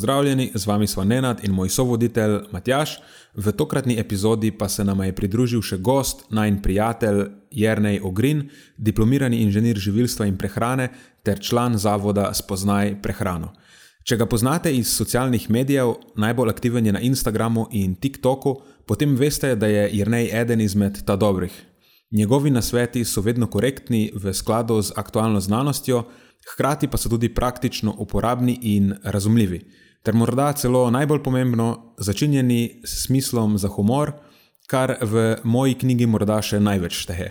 Pozdravljeni, z vami smo Nenad in moj sovoditelj Matjaš. V tokratni epizodi pa se nam je pridružil še gost, najn prijatelj Jrnej Ogrin, diplomirani inženir živilstva in prehrane ter član zavoda Spoznaj prehrano. Če ga poznate iz socialnih medijev, najbolj aktiven je na Instagramu in TikToku, potem veste, da je Jrnej eden izmed ta dobrih. Njegovi nasveti so vedno korektni, v skladu z aktualno znanostjo, hkrati pa so tudi praktično uporabni in razumljivi ter morda celo najbolj pomembno, začinjeni s smislom za humor, kar v moji knjigi morda še največ šteje.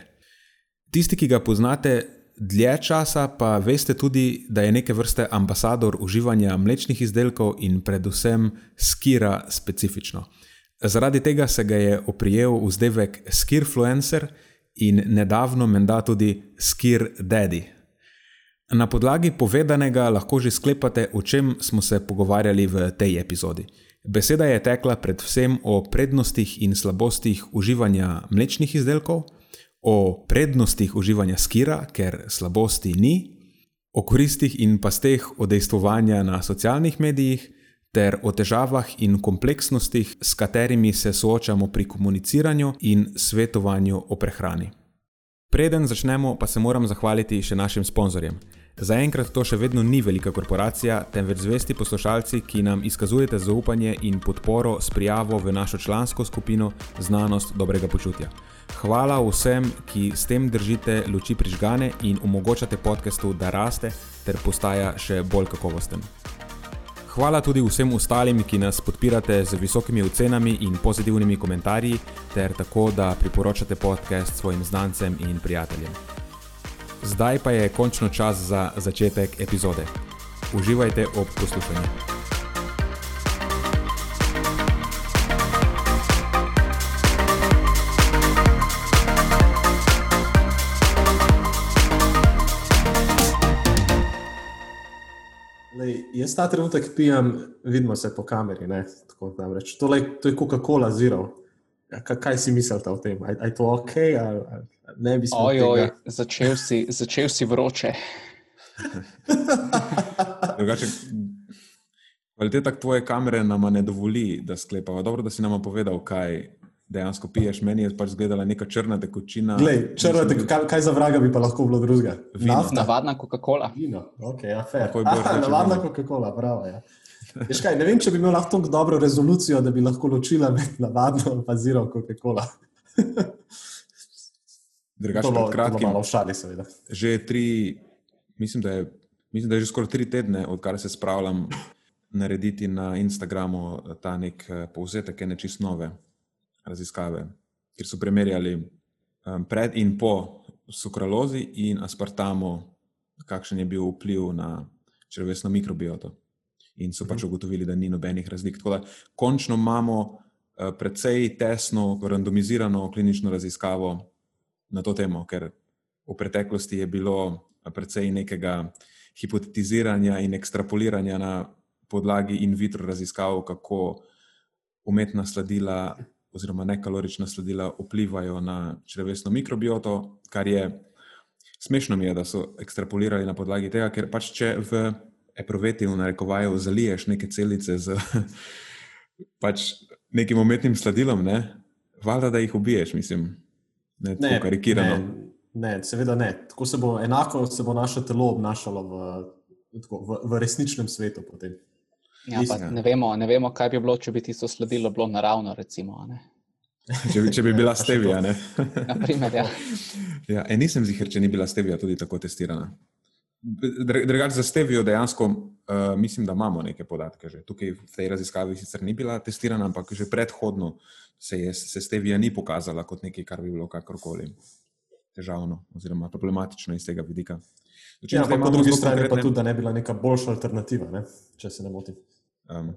Tisti, ki ga poznate dlje časa, pa veste tudi, da je neke vrste ambasador uživanja mlečnih izdelkov in predvsem skira specifično. Zaradi tega se ga je oprijel vzdevek skirfluencer in nedavno menda tudi skir daddy. Na podlagi povedanega lahko že sklepate, o čem smo se pogovarjali v tej epizodi. Beseda je tekla predvsem o prednostih in slabostih uživanja mlečnih izdelkov, o prednostih uživanja skira, ker slabosti ni, o koristih in pasteh odejstvovanja na socialnih medijih, ter o težavah in kompleksnostih, s katerimi se soočamo pri komuniciranju in svetovanju o prehrani. Preden začnemo, pa se moram zahvaliti še našim sponzorjem. Zaenkrat to še vedno ni velika korporacija, temveč zvesti poslušalci, ki nam izkazujete zaupanje in podporo s prijavo v našo člansko skupino Znanost dobrega počutja. Hvala vsem, ki s tem držite luči prižgane in omogočate podkastu, da raste ter postaja še bolj kakovosten. Hvala tudi vsem ostalim, ki nas podpirate z visokimi ocenami in pozitivnimi komentarji, ter tako, da priporočate podcast svojim znancem in prijateljem. Zdaj pa je končno čas za začetek epizode. Uživajte ob poslušanju. Lej, jaz ta trenutek pijem, vidimo se po kameri. To, to je Coca-Cola Zero. Ja, kaj si mislite o tem? Je to ok? Ali, ali ne bi smel. Oj, oj, začel, si, začel si vroče. Drugače, kvaliteta tvoje kamere nam ne dovoli, da sklepamo. Dobro, da si nam povedal, kaj dejansko piješ. Meni je pač izgledala neka črna tekočina. Glej, črna tekočina, kaj, kaj za vraga bi pa lahko bilo drugega? Navadna Coca-Cola. Okay, ja, navadna Coca-Cola, prav. Ja. Kaj, ne vem, če bi imel lahko tako dobro rezolucijo, da bi lahko ločila med navadno in zelo Coca-Cola. Drugače, pred kratkim, šali, seveda. Že tri, mislim, da je, mislim, da je že skoraj tri tedne, odkar se spravljam narediti na Instagramu ta nek eh, povzetek ene čist nove raziskave, kjer so primerjali um, pred in po sukralozi in aspartamu, kakšen je bil vpliv na črvesno mikrobioto in so pač mhm. ugotovili, da ni nobenih razlik. Tako da končno imamo uh, precej tesno, randomizirano klinično raziskavo na to temo, ker v preteklosti je bilo precej nekega hipotetiziranja in ekstrapoliranja na podlagi in vitro raziskav, kako umetna sladila oziroma nekalorična sladila vplivajo na črvesno mikrobioto, kar je smešno mi je, da so ekstrapolirali na podlagi tega, ker pač če v epruveti v narekovaju zaliješ neke celice z pač nekim umetnim sladilom, ne? valjda, da jih ubiješ, mislim, ne, ne karikirano. Ne, ne, seveda ne. Tako se bo enako se bo naše telo obnašalo v, tako, v, v resničnem svetu. Ja, ne, vemo, ne vemo, kaj bi bilo, če bi tisto sledilo bilo naravno. Recimo, če, bi, če bi bila stevija. Primer, ja. ja, e, nisem zihar, če ni bila stevija tudi tako testirana. Drugače, za stevijo dejansko uh, mislim, da imamo neke podatke. Že. Tukaj v tej raziskavi sicer ni bila testirana, ampak že predhodno se, je, se stevija ni pokazala kot nekaj, kar bi bilo kakorkoli težavno oziroma problematično iz tega vidika. Ja, po drugi strani konkretne... pa tudi, da ne bi bila neka boljša alternativa, ne? če se ne motim. Um,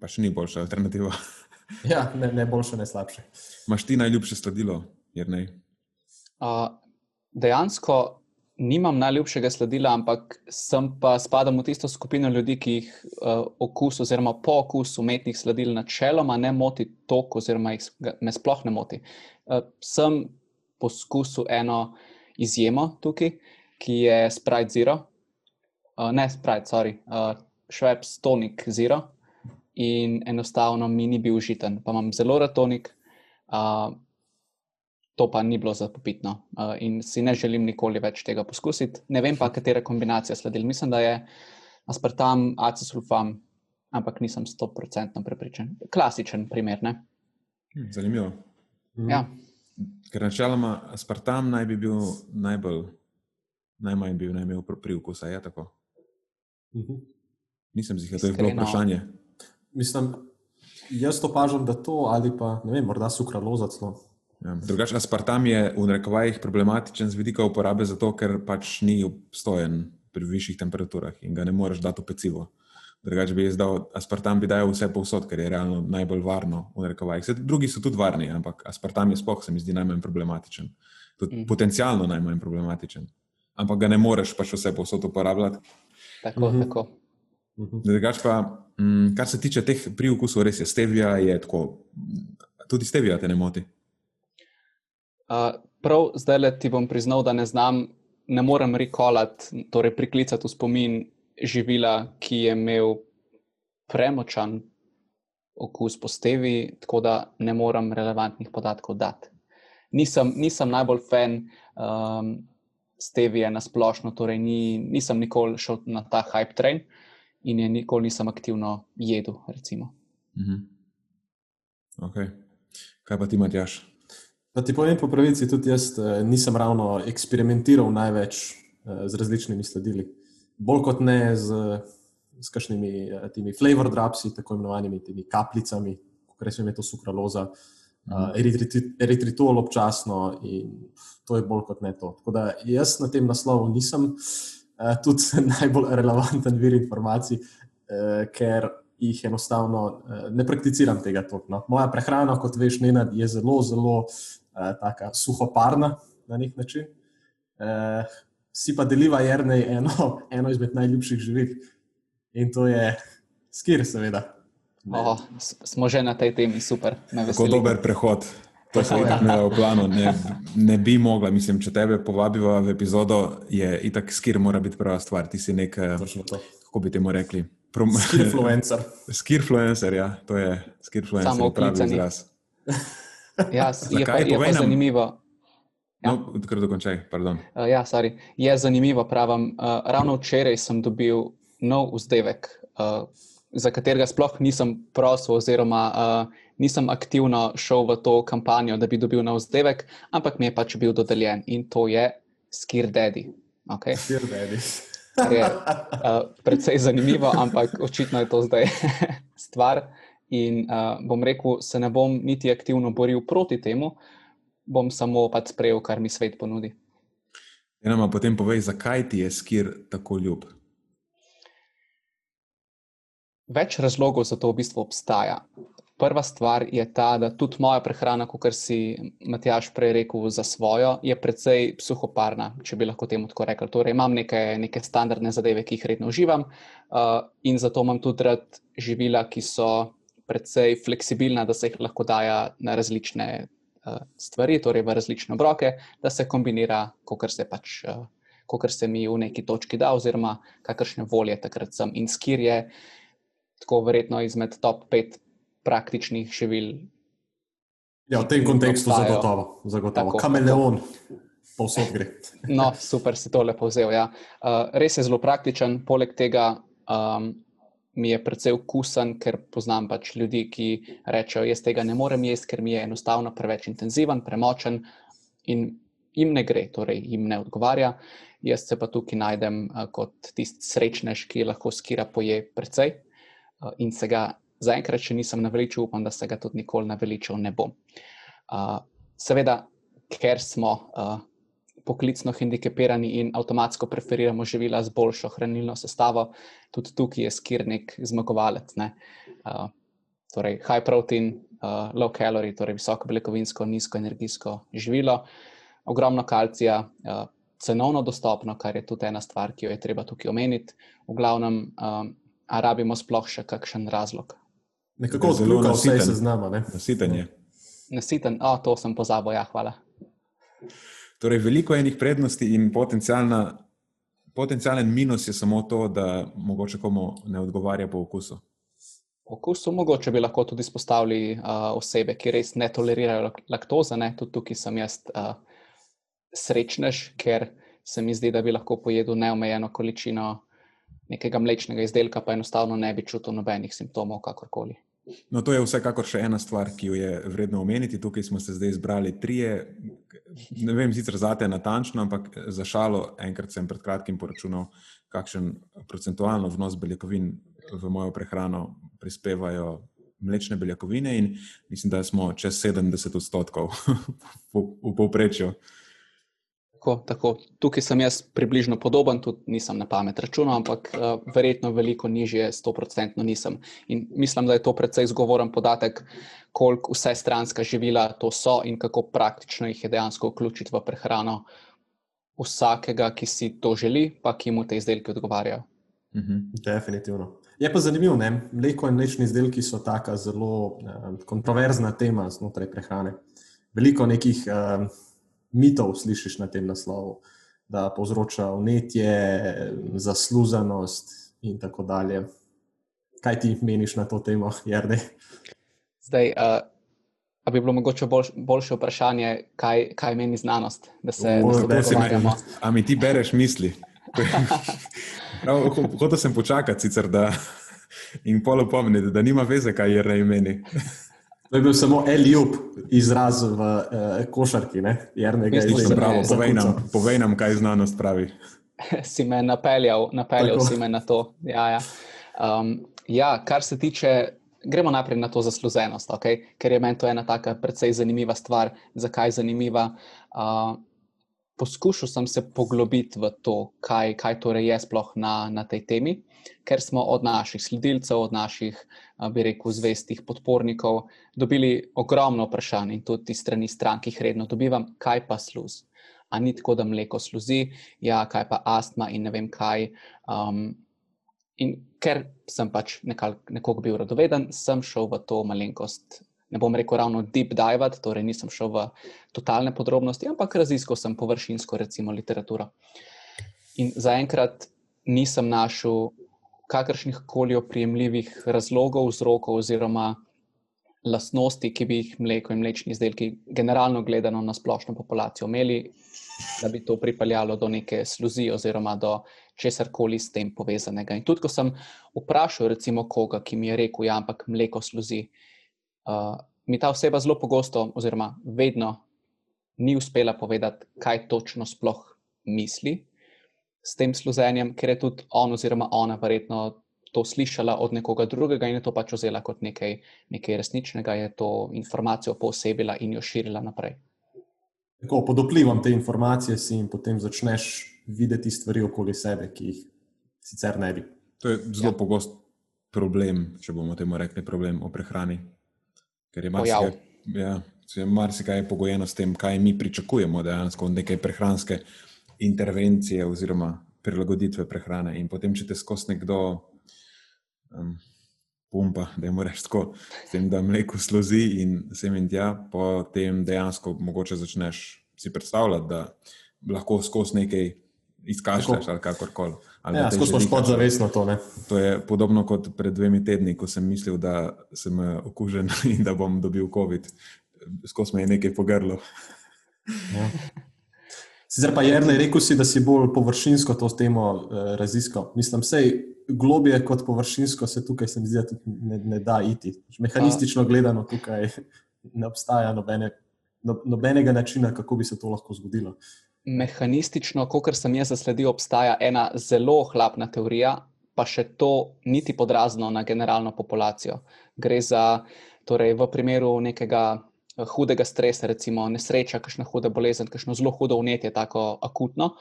pač ni boljša alternativa. ja, ne, ne boljše, ne slabše. Maš ti najljubše sladilo, jer ne? Uh, dejansko nimam najljubšega sladila, ampak sem pa spadam v tisto skupino ljudi, ki jih uh, okus oziroma po okusu umetnih sladil načeloma ne moti toliko, oziroma jih me sploh ne moti. Uh, sem poskusil eno izjemo tukaj, ki je Sprite Zero, uh, ne Sprite, sorry, uh, Schweppes Tonic Zero. In enostavno mi ni bil užiten. Pa imam zelo rad tonik, uh, to pa ni bilo za popitno uh, in si ne želim nikoli več tega poskusiti. Ne vem pa, katera kombinacija sladil. Mislim, da je aspartam, acesulfam, ampak nisem 100% prepričan. Klasičen primer. Ne? Hm, zanimivo. Mhm. Ja. Ker načeloma aspartam naj bi bil najbolj, najmanj bil najbolj pri okusu, je tako? Mhm. Nisem zihal, to je bilo vprašanje. Mislim, jaz opažam, da to ali pa ne vem, morda sukraloza celo. Ja, drugače, aspartam je v rekovajih problematičen z vidika uporabe, zato ker pač ni obstojen pri višjih temperaturah in ga ne moreš dati v pecivo. Drugače bi jaz dal aspartam, bi dal vse povsod, ker je realno najbolj varno v rekovajih. Vse drugi so tudi varni, ampak aspartam je spoh, se mi zdi najmanj problematičen. Tudi mm. potencialno najmanj problematičen. Ampak ga ne moreš pač vse povsod uporabljati. Tako, mm -hmm. tako. Mhm. Drugač pa, mm, kar se tiče teh priokusov, res je stevija, je tako. Tudi stevija te ne moti. Uh, prav zdaj le ti bom priznal, da ne znam, ne morem rekolati, torej priklicati v spomin živila, ki je imel premočan okus po stevi, tako da ne morem relevantnih podatkov dati. Nisem, nisem najbolj fan um, stevije na splošno, torej ni, nisem nikoli šel na ta hype train in je nikoli nisem aktivno jedel. Mhm. Okay. Kaj pa ti, Matjaš? Da ti povem po pravici, tudi jaz eh, nisem ravno eksperimentiral največ eh, z različnimi sledili. Bolj kot ne z, z kakšnimi eh, temi flavor dropsi, tako imenovanimi temi kapljicami, kot rečemo, je to sukraloza, mhm. eritritol občasno in to je bolj kot ne to. Tako da jaz na tem naslovu nisem tudi najbolj relevanten vir informacij, ker jih enostavno ne prakticiram tega toliko. No. Moja prehrana, kot veš, Nenad, je zelo, zelo uh, suhoparna na nek način. Uh, si pa deliva Jrnej eno, eno izmed najljubših živil in to je skir, seveda. Oh, smo že na tej temi, super. Tako dober prehod. To se je imelo v planu. Ne, ne bi mogla, mislim, če tebe povabiva v epizodo, je itak skir, mora biti prva stvar. Ti si nek, kako bi temu rekli? Skirfluencer. Skirfluencer, ja, to je skirfluencer. Samo pravi izraz. Ja, je pa, je pa zanimivo. Ja. No, kar dokončaj, pardon. Uh, ja, sorry. Je zanimivo, pravim. Uh, ravno včeraj sem dobil nov vzdevek, uh, za katerega sploh nisem prosil, oziroma uh, nisem aktivno šel v to kampanjo, da bi dobil nov vzdevek, ampak mi je pač bil dodeljen in to je Skir Daddy. Okay? Skir Daddy. Je uh, precej zanimivo, ampak očitno je to zdaj stvar. In uh, bom rekel, se ne bom niti aktivno boril proti temu, bom samo pač sprejel, kar mi svet ponudi. Eno, potem povej, zakaj ti je skir tako ljub. Več razlogov za to v bistvu obstaja. Prva stvar je ta, da tudi moja prehrana, kot si Matjaš prej rekel, za svojo, je precej psuhoparna, če bi lahko temu tako rekel. Torej, imam neke, neke standardne zadeve, ki jih redno uživam, uh, in zato imam tudi rad živila, ki so precej fleksibilna, da se jih lahko daja na različne uh, stvari, torej v različne obroke, da se kombinira, kot se pač. Uh, Kar se mi v neki točki da, oziroma kakršne volje takrat sem. In skir je tako verjetno izmed top pet praktičnih živil. Ja, v tem kontekstu je zagotovo, zagotovo. kameleon, povsod gre. no, super si to lepo vzel. Ja. Uh, res je zelo praktičen, poleg tega um, mi je precej okusen, ker poznam pač ljudi, ki rečejo, jaz tega ne morem jesti, ker mi je enostavno preveč intenziven, premočen in jim ne gre, torej jim ne odgovarja. Jaz se pa tukaj najdem uh, kot tisti srečnež, ki lahko skira poje precej uh, in se ga zaenkrat še nisem naveličal, upam, da se ga tudi nikoli naveličal ne bom. Uh, seveda, ker smo uh, poklicno hendikepirani in avtomatsko preferiramo živila z boljšo hranilno sestavo, tudi tukaj je skir nek zmagovalec. Ne? Uh, torej high protein, uh, low calorie, torej visoko beljakovinsko, nizko energijsko živilo, ogromno kalcija, uh, cenovno dostopno, kar je tudi ena stvar, ki jo je treba tukaj omeniti. V glavnem, um, a rabimo sploh še kakšen razlog. Nekako zelo vse se znamo. Ne? Nasiten je. Nasiten, o, to sem pozabil, ja, hvala. Torej, veliko enih prednosti in potencijalen minus je samo to, da mogoče komu ne odgovarja po okusu. Po okusu mogoče bi lahko tudi spostavili uh, osebe, ki res ne tolerirajo laktoze. Ne? Tudi tukaj sem jaz uh, srečnež, ker se mi zdi, da bi lahko pojedel neomejeno količino nekega mlečnega izdelka, pa enostavno ne bi čutil nobenih simptomov, kakorkoli. No, to je vsekakor še ena stvar, ki jo je vredno omeniti. Tukaj smo se zdaj izbrali trije. Ne vem, sicer zate natančno, ampak za šalo, enkrat sem pred kratkim poročunal, kakšen procentualno vnos beljakovin v mojo prehrano prispevajo mlečne beljakovine, in mislim, da smo čez 70 odstotkov v povprečju. Tako, tako. Tukaj sem jaz približno podoben, tudi nisem na pamet računal, ampak uh, verjetno veliko nižje, 100% nisem. In mislim, da je to precej zgovoren podatek, koliko vse stranska živila to so in kako praktično jih je dejansko vključiti v prehrano vsakega, ki si to želi, pa ki mu te izdelke odgovarjajo. Mhm. Definitivno. Je pa zanimivo, da mleko in mlečni izdelki so tako zelo eh, kontroverzna tema znotraj prehrane. Veliko nekih. Eh, mitov slišiš na tem naslovu, da povzroča vnetje, zasluženost in tako dalje. Kaj ti meniš na to temo, Jarde? Zdaj, uh, a bi bilo mogoče bolj, boljše vprašanje, kaj, kaj meni znanost, da se pogovarjamo? A mi ti bereš misli? Hotel sem počakati, sicer, da in polo pomniti, da nima veze, kaj je rej meni. To je bil samo Elijub izraz v uh, košarki, ne? Jernega je zelo povej, povej nam, kaj znanost pravi. si me napeljal, napeljal si me na to. Ja, ja. Um, ja, kar se tiče, gremo najprej na to zasluženost, okay? ker je meni to ena taka precej zanimiva stvar. Zakaj je zanimiva? Uh, poskušal sem se poglobiti v to, kaj, kaj torej je sploh na, na tej temi, ker smo od naših sledilcev, od naših, bi rekel, zvestih podpornikov dobili ogromno vprašanj in tudi strani strank, ki jih redno dobivam, kaj pa sluz. A ni tako, da mleko sluzi, ja, kaj pa astma in ne vem kaj. Um, in ker sem pač nekoga bil radoveden, sem šel v to malenkost ne bom rekel ravno deep dive, torej nisem šel v totalne podrobnosti, ampak raziskal sem površinsko, recimo, literaturo. In zaenkrat nisem našel kakršnih koli oprijemljivih razlogov, vzrokov oziroma lastnosti, ki bi jih mleko in mlečni izdelki, generalno gledano na splošno populacijo, imeli, da bi to pripeljalo do neke sluzi oziroma do česar koli s tem povezanega. In tudi, ko sem vprašal, recimo, koga, ki mi je rekel, ja, ampak mleko sluzi uh, mi ta oseba zelo pogosto, oziroma vedno, ni uspela povedati, kaj točno sploh misli s tem služenjem, ker je tudi on oziroma ona verjetno to slišala od nekoga drugega in je to pač vzela kot nekaj, nekaj resničnega, je to informacijo posebila in jo širila naprej. Tako, pod vplivom te informacije si in potem začneš videti stvari okoli sebe, ki jih sicer ne bi. To je zelo ja. pogost problem, če bomo temu rekli, problem o prehrani. Ker je marsikaj, ja, marsikaj pogojeno s tem, kaj mi pričakujemo dejansko od neke prehranske intervencije oziroma prilagoditve prehrane. In potem, če te skozi nekdo um, pumpa, da je moraš tako, s tem, da mleko slozi in sem in tja, potem dejansko mogoče začneš si predstavljati, da lahko skozi nekaj izkašljaš ali kakorkoli. Ja, Skozi smo podzavestno to. Ne? To je podobno kot pred dvemi tedni, ko sem mislil, da sem eh, okužen in da bom dobil COVID. Skozi me je nekaj pogrlo. Ja. Sicer pa je rekel, si, da si bolj površinsko to temo eh, raziskal. Mislim, da globije kot površinsko se tukaj se zdi, ne, ne da iti. Mehanistično gledano tukaj ne obstaja nobene, no, nobenega načina, kako bi se to lahko zgodilo mehanistično, kot sem jaz zasledil, obstaja ena zelo hlapna teorija, pa še to niti podrazno na generalno populacijo. Gre za, torej, v primeru nekega hudega stresa, recimo nesreča, kakšna huda bolezen, kakšno zelo hudo vnetje, tako akutno.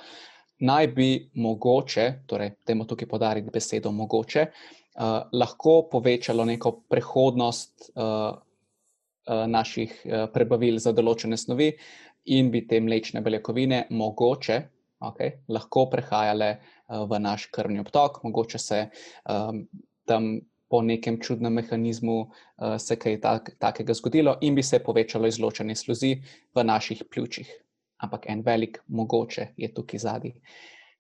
Naj bi mogoče, torej, temu tukaj podariti besedo mogoče, uh, lahko povečalo neko prehodnost uh, uh, naših uh, prebavil za določene snovi, in bi te mlečne beljakovine mogoče okay, lahko prehajale uh, v naš krvni obtok, mogoče se um, tam po nekem čudnem mehanizmu uh, se kaj tak, takega zgodilo in bi se povečalo izločanje sluzi v naših pljučih. Ampak en velik mogoče je tukaj zadnji.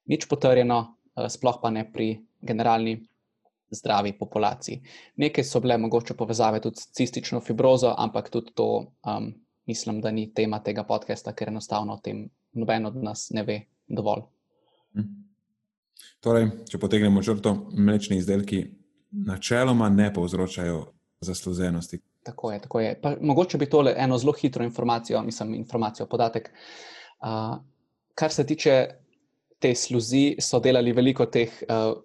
Nič potrjeno, uh, sploh pa ne pri generalni zdravi populaciji. Nekaj so bile mogoče povezave tudi s cistično fibrozo, ampak tudi to um, mislim, da ni tema tega podcasta, ker enostavno o tem noben od nas ne ve dovolj. Hm. Torej, če potegnemo črto, mlečni izdelki načeloma ne povzročajo zasluženosti. Tako je. Tako je. Pa, mogoče bi tole eno zelo hitro informacijo, mislim, informacijo, podatek. Uh, kar se tiče te sluzi, so delali veliko teh uh,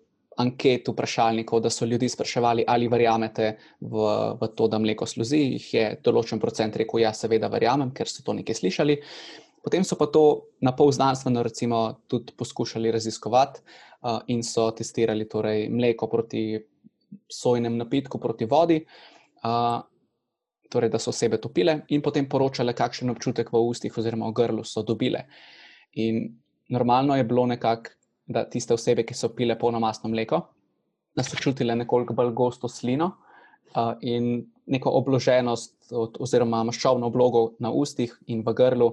anket, vprašalnikov, da so ljudi spraševali, ali verjamete v, v to, da mleko sluzi. Jih je določen procent rekel, ja, seveda verjamem, ker so to nekaj slišali. Potem so pa to na pol znanstveno, recimo, tudi poskušali raziskovati uh, in so testirali torej, mleko proti sojnem napitku, proti vodi, uh, torej, da so osebe topile in potem poročale, kakšen občutek v ustih oziroma v grlu so dobile. In normalno je bilo nekako da tiste osebe, ki so pile polnomastno mleko, da so čutile nekoliko bolj gosto slino uh, in neko obloženost od, oziroma maščobno oblogo na ustih in v grlu,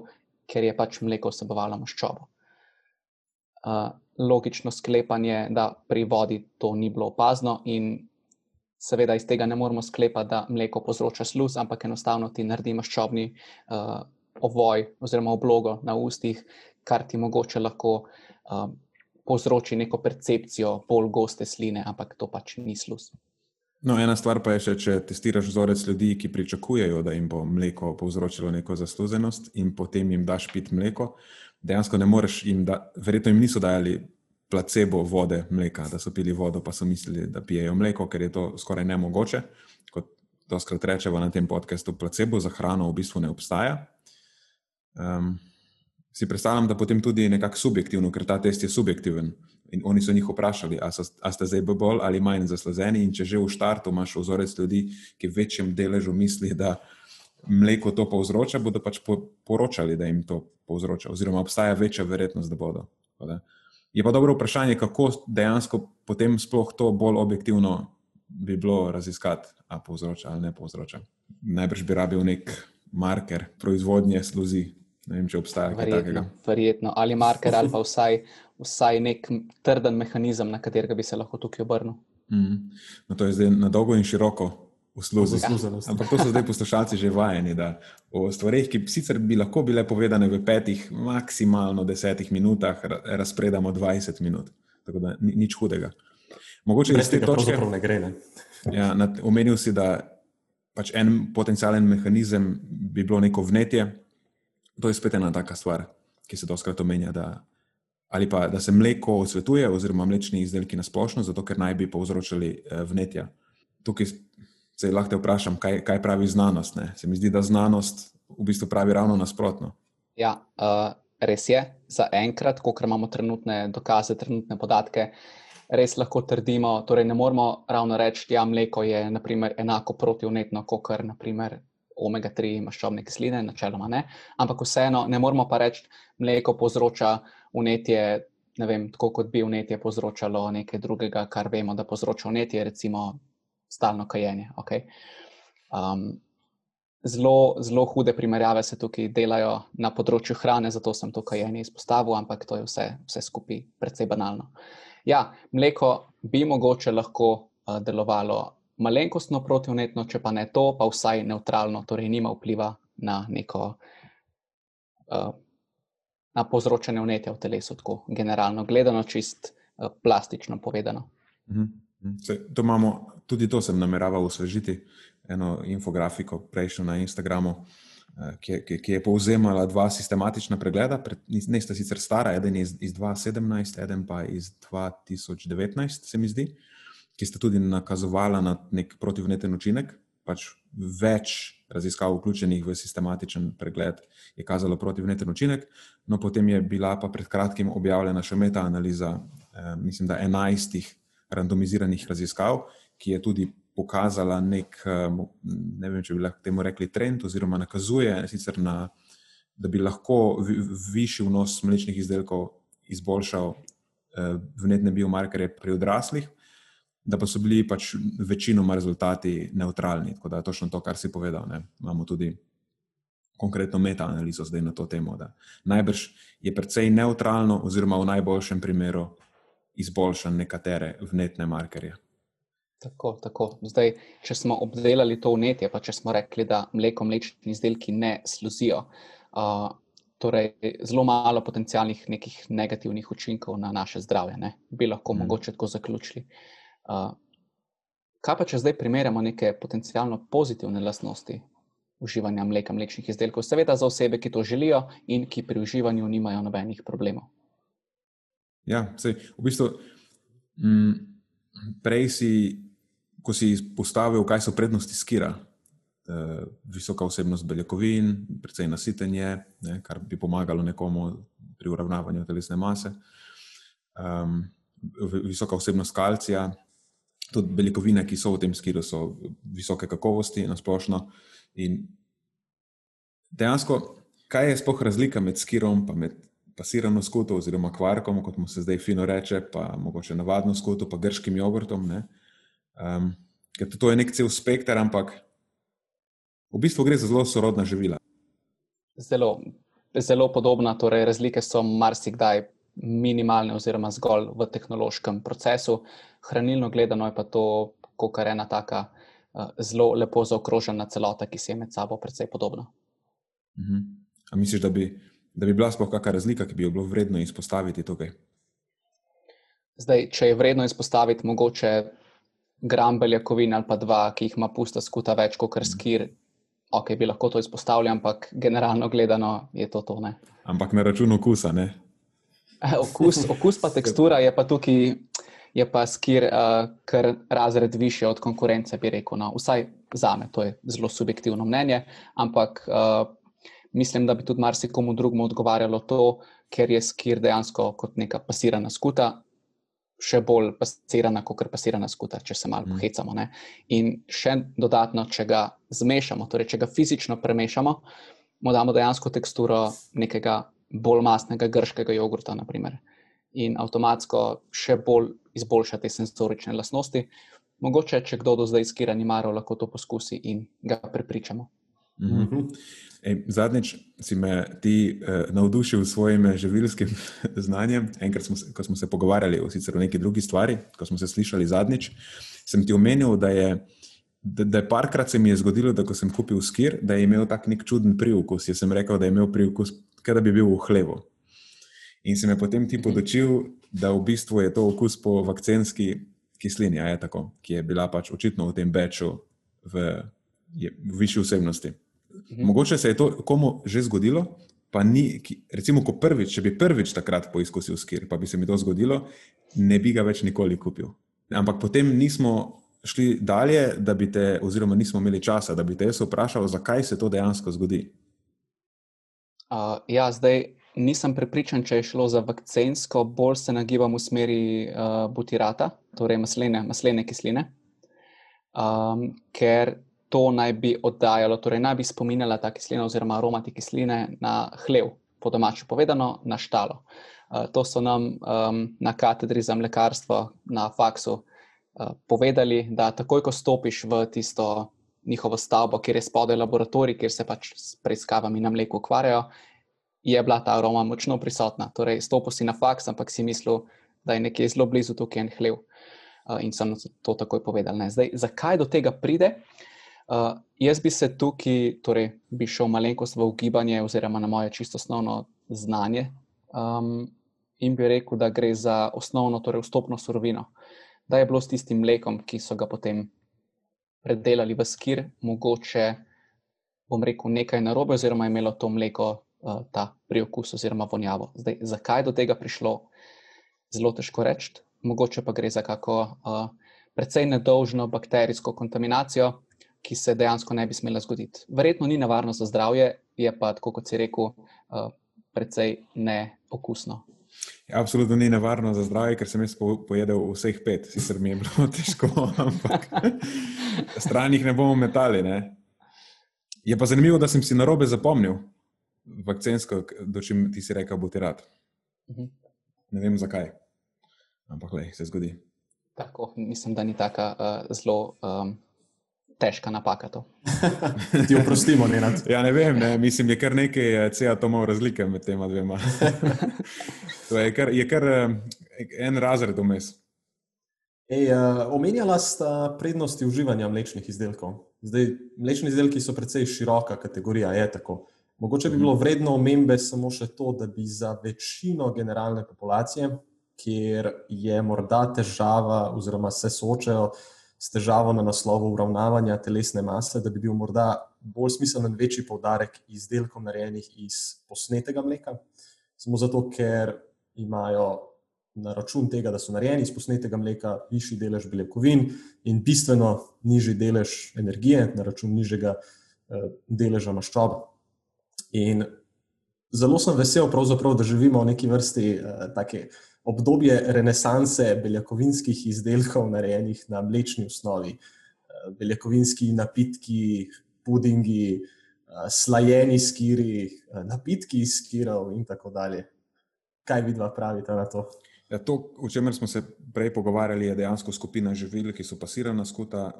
ker je pač mleko vsebovalo maščobo. Uh, logično sklepanje, da pri vodi to ni bilo opazno in seveda iz tega ne moremo sklepati, da mleko povzroča sluz, ampak enostavno ti naredi maščobni uh, ovoj oziroma oblogo na ustih, kar ti mogoče lahko uh, povzroči neko percepcijo bolj goste sline, ampak to pač ni sluz. No, ena stvar pa je še, če testiraš vzorec ljudi, ki pričakujejo, da jim bo mleko povzročilo neko zasluženost, in potem jim daš pit mleko. Dejansko ne moreš jim, da, verjetno jim niso dajali placebo vode, mleka, da so pili vodo, pa so mislili, da pijejo mleko, ker je to skoraj nemogoče. Kot doskrat rečemo na tem podkastu, placebo za hrano v bistvu ne obstaja. Um, si predstavljam, da potem tudi nekako subjektivno, ker ta test je subjektiven. In oni so njih vprašali, ali ste zdaj bolj ali manj zaslazeni. In če že v štartu imaš vzorec ljudi, ki v večjem deležu misli, da mleko to povzroča, bodo pač poročali, da jim to povzroča, oziroma obstaja večja verjetnost, da bodo. Je pa dobro vprašanje, kako dejansko potem sploh to bolj objektivno bi bilo raziskati, ali povzroča ali ne povzroča. Najbrž bi rabil nek marker proizvodnje sluzi, Ne vem, če obstaja kaj takega. Verjetno, ali marker, ali pa vsaj, vsaj nek trden mehanizem, na katerega bi se lahko tukaj obrnil. Mm. No, to je zdaj na dolgo in široko usluženo. Ampak to so zdaj poslušalci že vajeni, da o stvarih, ki sicer bi lahko bile povedane v petih, maksimalno desetih minutah, razpredamo 20 minut. Tako da ni, nič hudega. Mogoče iz te točke ne gre. Ne? Ja, omenil si, da pač en potencijalen mehanizem bi bilo neko vnetje. To je spet ena taka stvar, ki se doskrat omenja. Da, ali pa da se mleko osvetuje, oziroma mlečni izdelki na splošno, zato ker naj bi povzročili eh, vnetja. Tukaj se lahko vprašam, kaj, kaj pravi znanost. Ne? Se mi zdi, da znanost v bistvu pravi ravno nasprotno. Ja, uh, res je. Za enkrat, ko imamo trenutne dokaze, trenutne podatke. Res lahko trdimo, torej ne moramo ravno reči, da ja, mleko je naprimer, enako protivnetno, kot kar naprimer omega-3 maščobne kisline, načeloma ne. Ampak vseeno ne moramo pa reči, da mleko povzroča unetje, ne vem, tako kot bi unetje povzročalo nekaj drugega, kar vemo, da povzroča unetje, recimo stalno kajenje. Okay? Um, zelo, zelo hude primerjave se tukaj delajo na področju hrane, zato sem to kajenje izpostavil, ampak to je vse, vse skupaj precej banalno. Ja, mleko bi mogoče lahko uh, delovalo malenkostno protivnetno, če pa ne to, pa vsaj neutralno, torej nima vpliva na neko uh, na povzročanje vnetja v telesu, tako generalno gledano, čist uh, plastično povedano. Mhm. Se, to imamo, tudi to sem nameraval osvežiti, eno infografiko prejšnjo na Instagramu, uh, ki, ki, ki je povzemala dva sistematična pregleda, ne sta sicer stara, eden je iz, iz 2017, eden pa iz 2019, se mi zdi. Ki sta tudi nakazovala na nek protivneten učinek. Pač več raziskav, vključenih v sistematičen pregled, je kazalo protivneten učinek. No, potem je bila pa pred kratkim objavljena še meta-analiza, eh, mislim, da enajstih randomiziranih raziskav, ki je tudi pokazala nek, ne vem, če bi lahko temu rekli trend, oziroma nakazuje, sicer na, da bi lahko višji vnos mlečnih izdelkov izboljšal vnetne biomarkerje pri odraslih da pa so bili pač večinoma rezultati neutralni. Tako da je točno to, kar si povedal. Ne. Imamo tudi konkretno metaanalizo zdaj na to temo. Najbrž je precej neutralno, oziroma v najboljšem primeru izboljšan nekatere vnetne markerje. Tako, tako. Zdaj, če smo obdelali to vnetje, pa če smo rekli, da mleko, mlečni izdelki ne sluzijo, uh, torej zelo malo potencijalnih nekih negativnih učinkov na naše zdravje, ne? bi lahko hmm. mogoče tako zaključili. Uh, kaj pa, če zdaj primerjamo neke potencijalno pozitivne lastnosti uživanja mleka, mlečnih izdelkov, seveda za osebe, ki to želijo in ki pri uživanju nimajo nobenih problemov? Ja, sej, v bistvu, m, mm, prej si, ko si izpostavil, kaj so prednosti skira. Uh, visoka vsebnost beljakovin, precej nasitenje, ne, kar bi pomagalo nekomu pri uravnavanju telesne mase, um, visoka vsebnost kalcija, tudi beljakovine, ki so v tem skiru, so visoke kakovosti na splošno. In dejansko, kaj je sploh razlika med skirom in med pasirano skuto, oziroma kvarkom, kot mu se zdaj fino reče, pa mogoče navadno skuto, pa grškim jogurtom. Um, ker to je nek cel spekter, ampak v bistvu gre za zelo sorodna živila. Zelo, zelo podobna, torej razlike so marsikdaj minimalne, oziroma zgolj v tehnološkem procesu. Hranilno gledano je pa to, kar je ena taka uh, zelo lepo zaokrožena celota, ki se je med sabo precej podobna. Uh -huh. Misliš, da bi, da bi bila sploh kakšna razlika, ki bi jo bilo vredno izpostaviti tukaj? Zdaj, če je vredno izpostaviti, mogoče gram beljakovin ali pa dva, ki jih ima pusta skuta več kot skir. Ok, bi lahko to izpostavili, ampak generalno gledano je to to. Ne? Ampak na račun okusa, ne? Okus, okus pa tekstura je pa tukaj, je pa skir, uh, kar razred više od konkurence, bi rekel. No. Vsaj za me, to je zelo subjektivno mnenje, ampak uh, mislim, da bi tudi marsikomu drugemu odgovarjalo to, ker je skir dejansko kot neka pasirana skuta. Še bolj pasirana, kot pasirana skuta, če se malo mm. pohecamo. Ne? In še dodatno, če ga zmešamo, torej če ga fizično premešamo, mu damo dejansko teksturo nekega bolj mastnega grškega jogurta, naprimer. in avtomatsko še bolj izboljša te senzorične lastnosti. Mogoče, če kdo do zdaj skira ni maral, lahko to poskusi in ga prepričamo. Mm -hmm. Ej, zadnjič si me ti eh, navdušil s svojim živilskim znanjem. Enkrat, smo, ko smo se pogovarjali o, o neki drugi stvari, ko smo se slišali zadnjič, sem ti omenil, da je, da, da je parkrat se mi je zgodilo, da ko sem kupil skir, da je imel tak nek čuden priokus. Jaz sem rekel, da je imel priokus kot da bi bil v hlevu. In se me potem ti podočil, da v bistvu je to okus po vakcinski kislini, je tako, ki je bila pač očitno v tem beču v, je, v višji vsebnosti. Mhm. Mogoče se je to komu že zgodilo, pa ni, recimo, ko prvič, če bi prvič takrat poizkusil skir, pa bi se mi to zgodilo, ne bi ga več nikoli kupil. Ampak potem nismo šli dalje, da bi te, oziroma nismo imeli časa, da bi te jaz vprašal, zakaj se to dejansko zgodi. Uh, ja, zdaj nisem prepričan, če je šlo za vakcinsko, bolj se nagibam v smeri uh, butirata, torej maslene, maslene kisline, um, ker to naj bi oddajalo, torej naj bi spominjala ta kislina oziroma aromati kisline na hlev, po domačem povedano, na štalo. Uh, to so nam um, na katedri za mlekarstvo na faksu uh, povedali, da takoj, ko stopiš v tisto njihovo stavbo, kjer je spodaj laboratorij, kjer se pač s preiskavami na mleku ukvarjajo, je bila ta aroma močno prisotna. Torej, stopil si na faks, ampak si mislil, da je nekje zelo blizu tukaj en hlev. Uh, in sem to takoj povedal. Zdaj, zakaj do tega pride? Uh, jaz bi se tukaj, torej, bi šel malenkost v ugibanje, oziroma na moje čisto osnovno znanje, um, in bi rekel, da gre za osnovno, torej vstopno surovino. Da je bilo s tistim mlekom, ki so ga potem predelali v skir, mogoče bom rekel nekaj narobe, oziroma je imelo to mleko uh, ta priokus oziroma vonjavo. Zdaj, zakaj do tega prišlo, zelo težko reči. Mogoče pa gre za kako uh, precej nedolžno bakterijsko kontaminacijo, ki se dejansko ne bi smela zgoditi. Verjetno ni nevarno za zdravje, je pa, tako kot si rekel, uh, precej neokusno. Absolutno ni nevarno za zdravje, ker sem jaz pojedel vseh pet, sicer mi je bilo težko, ampak stran jih ne bomo metali. Ne? Je pa zanimivo, da sem si na robe zapomnil vakcinsko, do čim ti si rekel, bo ti rad. Mhm. Ne vem zakaj, ampak le se zgodi. Tako, mislim, da ni tako uh, zelo um, težka napaka. Ti oprostimo, ne nad. Ja, ne vem, ne, mislim, je kar nekaj eh, C-atomov razlike med tema dvema. to je kar, je kar uh, en razred vmes. Ej, uh, omenjala sta prednosti uživanja mlečnih izdelkov. Zdaj, mlečni izdelki so precej široka kategorija, je tako. Mogoče bi bilo mhm. vredno omembe samo še to, da bi za večino generalne populacije kjer je morda težava, oziroma se soočajo s težavo na naslovu uravnavanja telesne mase, da bi bil morda bolj smiseln večji poudarek izdelkov, narejenih iz posnetega mleka. Samo zato, ker imajo na račun tega, da so narejeni iz posnetega mleka, višji delež beljakovin in bistveno nižji delež energije, na račun nižjega eh, deleža maščobe. In zelo sem vesel, da živimo v neki vrsti eh, take obdobje renesanse beljakovinskih izdelkov, narejenih na mlečni osnovi. Eh, beljakovinski napitki, pudingi, eh, slajeni skiri, eh, napitki iz skirov in tako dalje. Kaj vidva pravite na to? Ja, to, o čemer smo se prej pogovarjali, je dejansko skupina živil, ki so pasirana skuta,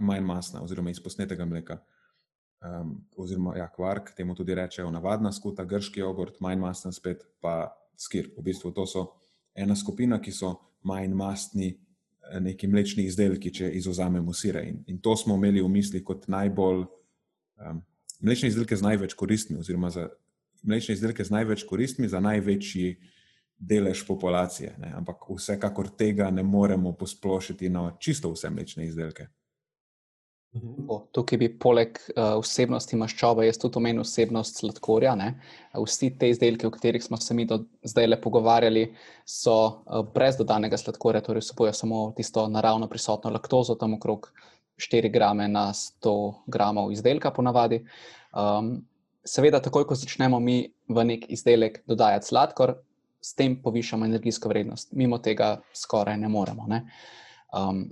manj masna, oziroma iz posnetega mleka. Um, oziroma, ja, kvark, temu tudi rečejo, navadna skuta, grški jogurt, manj masna, spet pa skir. V bistvu to so ena skupina, ki so manj mastni, eh, neki mlečni izdelki, če izuzamemo sire. In, in to smo imeli v mislih kot najbolj um, mlečne izdelke z največ koristmi, oziroma za mlečne izdelke z največ koristmi za največji delež populacije. Ne? Ampak vsekakor tega ne moremo posplošiti na čisto vse mlečne izdelke. Mhm. Tukaj bi poleg uh, vsebnosti maščobe, jaz tudi omenil vsebnost sladkorja. Ne? Vsi te izdelki, o katerih smo se mi do zdaj le pogovarjali, so uh, brez dodanega sladkorja, torej vsebujejo samo tisto naravno prisotno laktozo, tam okrog 4 grame na 100 gramov izdelka, ponavadi. Um, seveda, takoj ko začnemo mi v nek izdelek dodajati sladkor, s tem povišamo energijsko vrednost. Mimo tega skoraj ne moremo. Ne? Um,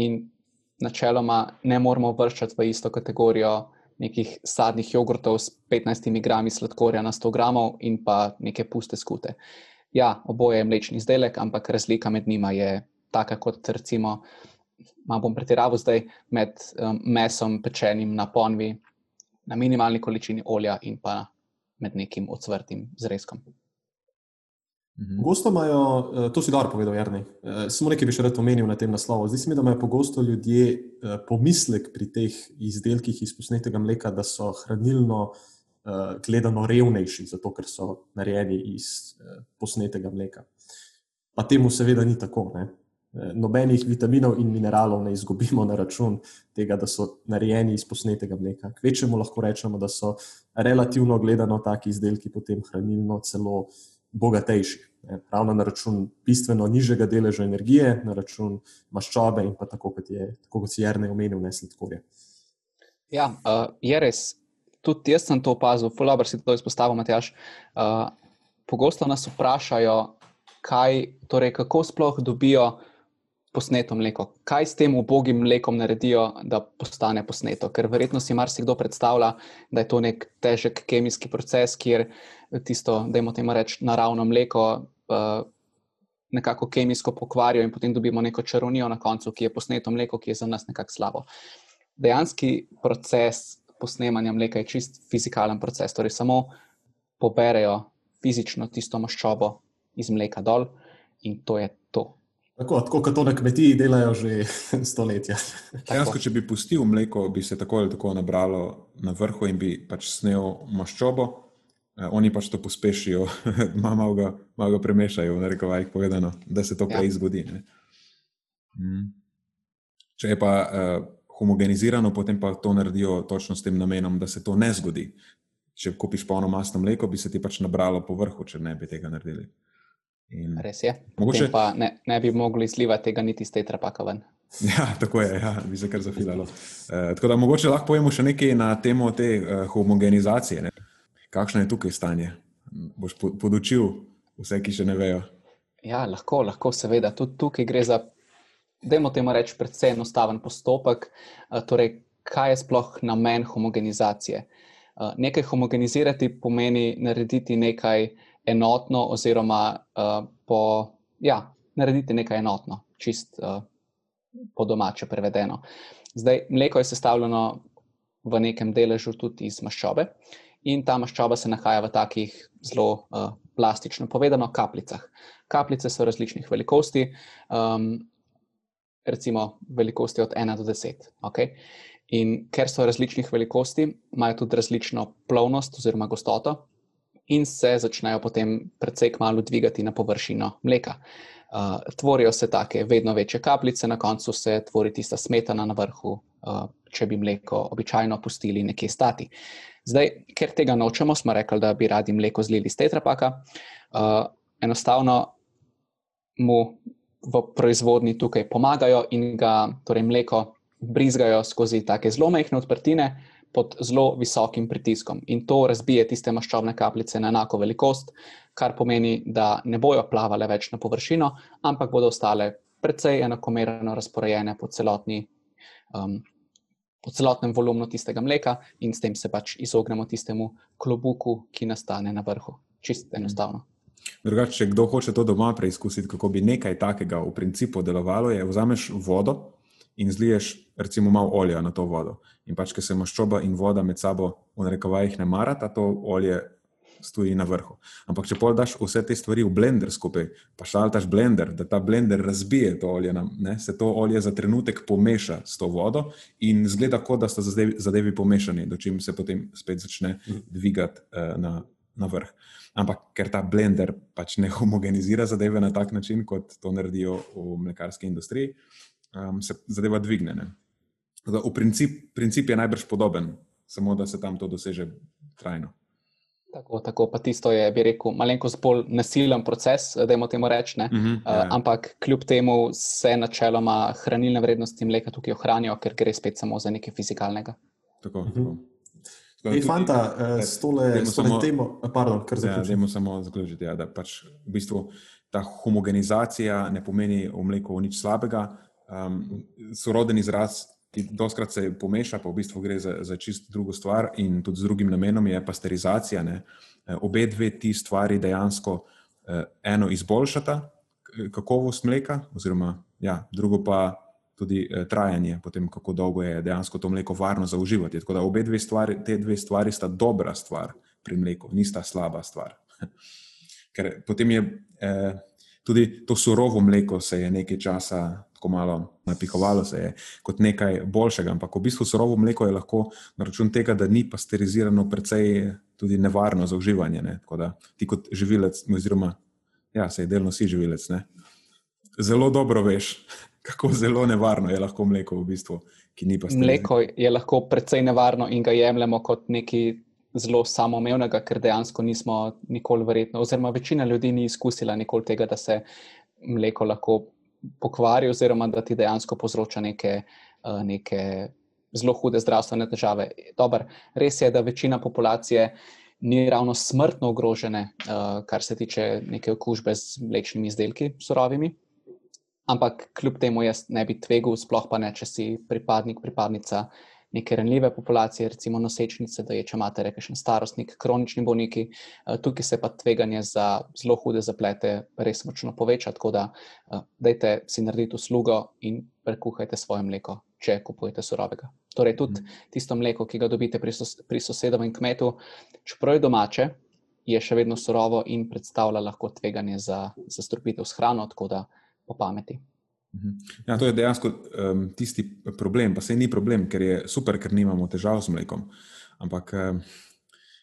in načeloma ne moramo vrščati v isto kategorijo nekih sadnih jogurtov s 15 grami sladkorja na 100 gramov in pa neke puste skute. Ja, oboje je mlečni izdelek, ampak razlika med njima je taka, kot recimo, malo bom pretiraval zdaj, med um, mesom pečenim na ponvi, na minimalni količini olja in pa med nekim odsvrtim zrezkom. Mhm. Pogosto imajo, eh, to si dobro povedal, Jarni. Eh, samo nekaj bi še rad omenil na tem naslovu. Zdi se mi, da imajo pogosto ljudje eh, pomislek pri teh izdelkih iz posnetega mleka, da so hranilno gledano revnejši, zato ker so narejeni iz posnetega mleka. Pa temu seveda ni tako. Ne? Nobenih vitaminov in mineralov ne izgubimo na račun tega, da so narejeni iz posnetega mleka. Kvečemu lahko rečemo, da so relativno gledano taki izdelki potem hranilno celo uh, bogatejši. Ravno na račun bistveno nižjega deleža energije, na račun maščobe in pa tako, kot, je, tako kot si Jrnej omenil, ne sladkorje. Ja, uh, je res. Tudi jaz sem to opazil, fulabr si to izpostavil, Matjaš. Uh, pogosto nas vprašajo, kaj, torej, kako sploh dobijo posneto mleko. Kaj s tem ubogim mlekom naredijo, da postane posneto? Ker verjetno si marsikdo predstavlja, da je to nek težek kemijski proces, kjer tisto, da imamo temu reči, naravno mleko. Uh, Nekako kemijsko pokvarijo, in potem dobimo neko čarovnijo na koncu, ki je posneto mleko, ki je za nas nekako slabo. Dejanski proces posnemanja mleka je čist fizikalen proces, torej samo poberejo fizično tisto maščobo iz mleka dol, in to je. Tako, tako kot to na kmetiji delajo že stoletja. Dejansko, če bi pustil mleko, bi se tako ali tako nabralo na vrhu in bi pač snel maščobo. Eh, oni pač to pospešijo, malo ga, ga premešajo, v rekovajih povedano, da se to ja. zgodi. Mm. Če je pa uh, homogenizirano, potem pa to naredijo točno s tem namenom, da se to ne zgodi. Če kupiš polno masno mleko, bi se ti pač nabralo po vrhu, če ne bi tega naredili. In Res je. Mogoče pa ne, ne bi mogli izlivati tega niti iz te trapaka ven. Ja, tako je, ja, bi se kar zafilalo. E, tako da mogoče lahko povemo še nekaj na temo te uh, homogenizacije. Ne? Kakšno je tukaj stanje? Boš podučil vse, ki še ne vejo. Ja, lahko, lahko, seveda. Tudi tukaj gre za, dajmo temu reči, predvsem enostaven postopek. Torej, kaj je sploh namen homogenizacije? Nekaj homogenizirati pomeni narediti nekaj enotno, oziroma po, ja, narediti nekaj enotno, čist po domače prevedeno. Zdaj, mleko je sestavljeno v nekem deležu tudi iz maščobe, in ta maščoba se nahaja v takih zelo uh, plastično povedano kapljicah. Kapljice so različnih velikosti, um, recimo velikosti od 1 do 10. Okay? In ker so različnih velikosti, imajo tudi različno plovnost oziroma gostoto, in se začnejo potem precej malo dvigati na površino mleka. Uh, tvorijo se take vedno večje kapljice, na koncu se tvori tista smetana na vrhu, uh, če bi mleko običajno pustili nekje stati. Zdaj, ker tega nočemo, smo rekli, da bi radi mleko zlili iz tetrapaka. Uh, enostavno mu v proizvodni tukaj pomagajo in ga torej mleko brizgajo skozi take zelo majhne odprtine pod zelo visokim pritiskom. In to razbije tiste maščobne kapljice na enako velikost, kar pomeni, da ne bojo plavale več na površino, ampak bodo ostale precej enakomerno razporejene po celotni. Um, po celotnem volumnu tistega mleka, in s tem se pač izognemo tistemu klobuku, ki nastane na vrhu. Čisto mhm. enostavno. Drugače, če kdo hoče to doma preizkusiti, kako bi nekaj takega v principu delovalo, je vzameš vodo in zliješ, recimo, malo olja na to vodo. In pač, ker se maščoba in voda med sabo v narekovajih ne marata, to olje stoji na vrhu. Ampak, če daš vse te stvari v blender skupaj, pa šaltaš blender, da ta blender razbije to olje, ne, se to olje za trenutek pomeša s to vodo in zgleda, kot da sta zadevi, zadevi pomešani, do čim se potem spet začne dvigati uh, na, na vrh. Ampak, ker ta blender pač ne homogenizira zadeve na tak način, kot to naredijo v mlekarski industriji, um, se zadeva dvigne. Zdaj, v princip, princip je najbrž podoben, samo da se tam to doseže trajno. Tako, tako, pa tisto je, bi rekel, malenkost bolj nasilen proces, da jim temu rečem. Uh -huh, uh, ampak kljub temu se načeloma hranilne vrednosti mleka tukaj ohranijo, ker gre spet samo za nekaj fizikalnega. Tako, uh -huh. tako. Ej, fanta, uh, s tole temo, pardon, kar zdaj zaključimo. Ja, samo zaključiti, ja, da pač v bistvu ta homogenizacija ne pomeni v mleku nič slabega. Um, soroden izraz ki doskrat se pomeša, pa v bistvu gre za, za čisto drugo stvar in tudi z drugim namenom je pasterizacija. Ne. E, obe dve ti stvari dejansko eh, eno izboljšata kakovost mleka, oziroma ja, drugo pa tudi eh, trajanje, potem kako dolgo je dejansko to mleko varno za uživati. Tako da obe dve stvari, te dve stvari sta dobra stvar pri mleku, nista slaba stvar. Ker potem je eh, tudi to surovo mleko se je nekaj časa tako malo napihovalo se je kot nekaj boljšega. Ampak v bistvu surovo mleko je lahko na račun tega, da ni pasterizirano, precej tudi nevarno za uživanje. Ne? Tako da ti kot živilec, oziroma ja, se je delno si živilec, ne? zelo dobro veš, kako zelo nevarno je lahko mleko v bistvu. Mleko je lahko precej nevarno in ga jemljemo kot nekaj zelo samoumevnega, ker dejansko nismo nikoli verjetno, oziroma večina ljudi ni izkusila nikoli tega, da se mleko lahko pokvari, oziroma da ti dejansko povzroča neke, eh, neke zelo hude zdravstvene težave. Dobar, res je, da večina populacije ni ravno smrtno ogrožene, eh, kar se tiče neke okužbe z mlečnimi izdelki, surovimi. Ampak kljub temu jaz ne bi tvegal, sploh pa ne, če si pripadnik, pripadnica neke ranljive populacije, recimo nosečnice, da je če imate rečen starostnik, kronični bolniki, eh, tukaj se pa tveganje za zelo hude zaplete res močno poveča. Tako da, eh, dajte si narediti uslugo in prekuhajte svoje mleko, če kupujete surovega. Torej, tudi mhm. tisto mleko, ki ga dobite pri, sos, pri sosedovem kmetu, čeprav je domače, je še vedno surovo in predstavlja lahko tveganje za zastrupitev s hrano, tako da po pameti. Ja, to je dejansko um, tisti problem, pa se ni problem, ker je super, ker nimamo težav z mlekom. Ampak um,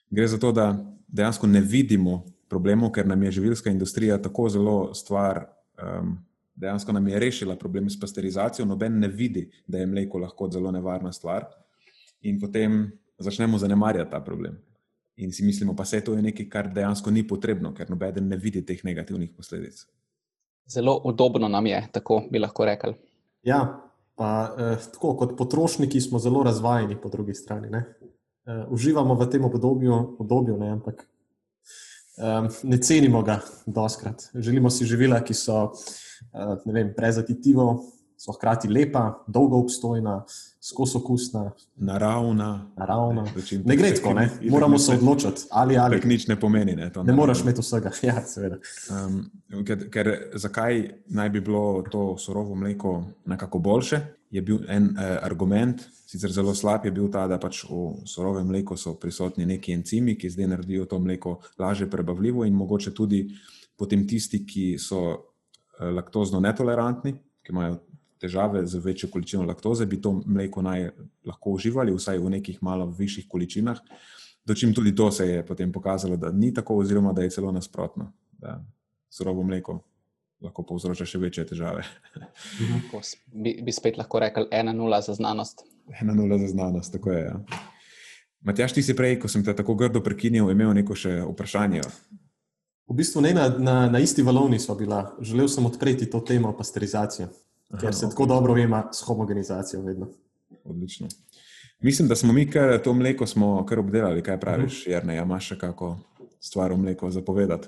gre za to, da dejansko ne vidimo problemov, ker nam je živilska industrija tako zelo stvar, um, dejansko nam je rešila problem s pasterizacijo. Noben ne vidi, da je mleko lahko zelo nevarna stvar, in potem začnemo zanemarjati ta problem. In si mislimo, pa se to je nekaj, kar dejansko ni potrebno, ker noben ne vidi teh negativnih posledic. Zelo udobno nam je, tako bi lahko rekli. Ja, pa, eh, tako kot potrošniki smo zelo razvajeni, po drugi strani. Eh, uživamo v tem obdobju, obdobju ne, ampak Um, ne cenimo ga doskrat. Želimo si živila, ki so uh, vem, brez aditivov, so hkrati lepa, dolgo obstojna, skozi okusna, naravna. naravna. Ne gre tako, ne? moramo se odločiti. Ali, ali. Tak nič ne pomeni. Ne, ne moraš imeti vsega. Ja, um, ker, ker zakaj naj bi bilo to surovo mleko nekako boljše? Je bil en eh, argument, sicer zelo slab, je bil ta, da pač v surovem mleku so prisotni neki encimi, ki zdaj naredijo to mleko lažje prebavljivo in mogoče tudi potem tisti, ki so eh, laktozno netolerantni, ki imajo težave z večjo količino laktoze, bi to mleko naj lahko uživali, vsaj v nekih malo višjih količinah. Dočim tudi to se je potem pokazalo, da ni tako, oziroma da je celo nasprotno, da surovo mleko lahko povzroča še večje težave. bi, bi spet lahko rekel, ena nula za znanost. Ena nula za znanost, tako je. Ja. Matjaš, ti si prej, ko sem te tako grdo prekinil, imel neko še vprašanje. V bistvu ne na, na, na isti valovni smo bila. Želel sem odpreti to temo pasterizacije ker se okay. tako dobro ima s homogenizacijo. Vedno. Odlično. Mislim, da smo mi kar to mleko kar obdelali. Kaj praviš, uh -huh. Jrnej, imaš še kako stvar o mleku zapovedati?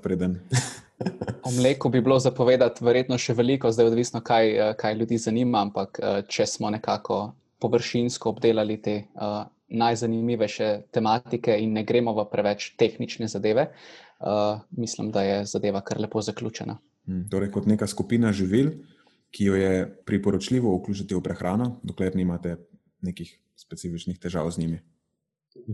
o mleku bi bilo zapovedati verjetno še veliko, zdaj odvisno, kaj, kaj ljudi zanima, ampak če smo nekako površinsko obdelali te uh, najzanimivejše tematike in ne gremo v preveč tehnične zadeve, uh, mislim, da je zadeva kar lepo zaključena. Hmm, torej, kot neka skupina živil, ki jo je priporočljivo vključiti v prehrano, dokler nimate nekih specifičnih težav z njimi.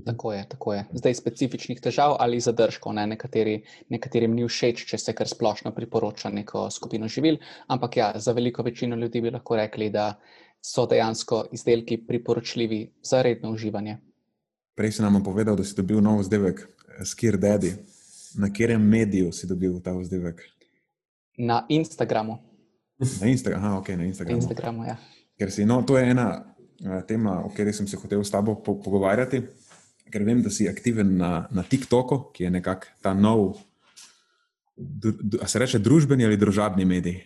Tako je, tako je. Zdaj specifičnih težav ali zadržkov, ne? Nekateri, nekaterim ni všeč, če se kar splošno priporoča neko skupino živil, ampak ja, za veliko večino ljudi bi lahko rekli, da so dejansko izdelki priporočljivi za redno uživanje. Prej si nam povedal, da si dobil nov vzdevek, eh, Skir Daddy. Na katerem mediju si dobil ta vzdevek? Na Instagramu. Na Instagramu, aha, ok, na Instagramu. Instagramu ja. Ker si, no, to je ena uh, tema, o kateri sem se hotel s tabo po pogovarjati, ker vem, da si aktiven na, na TikToku, ki je nekako ta nov, a se reče družbeni ali družabni medij,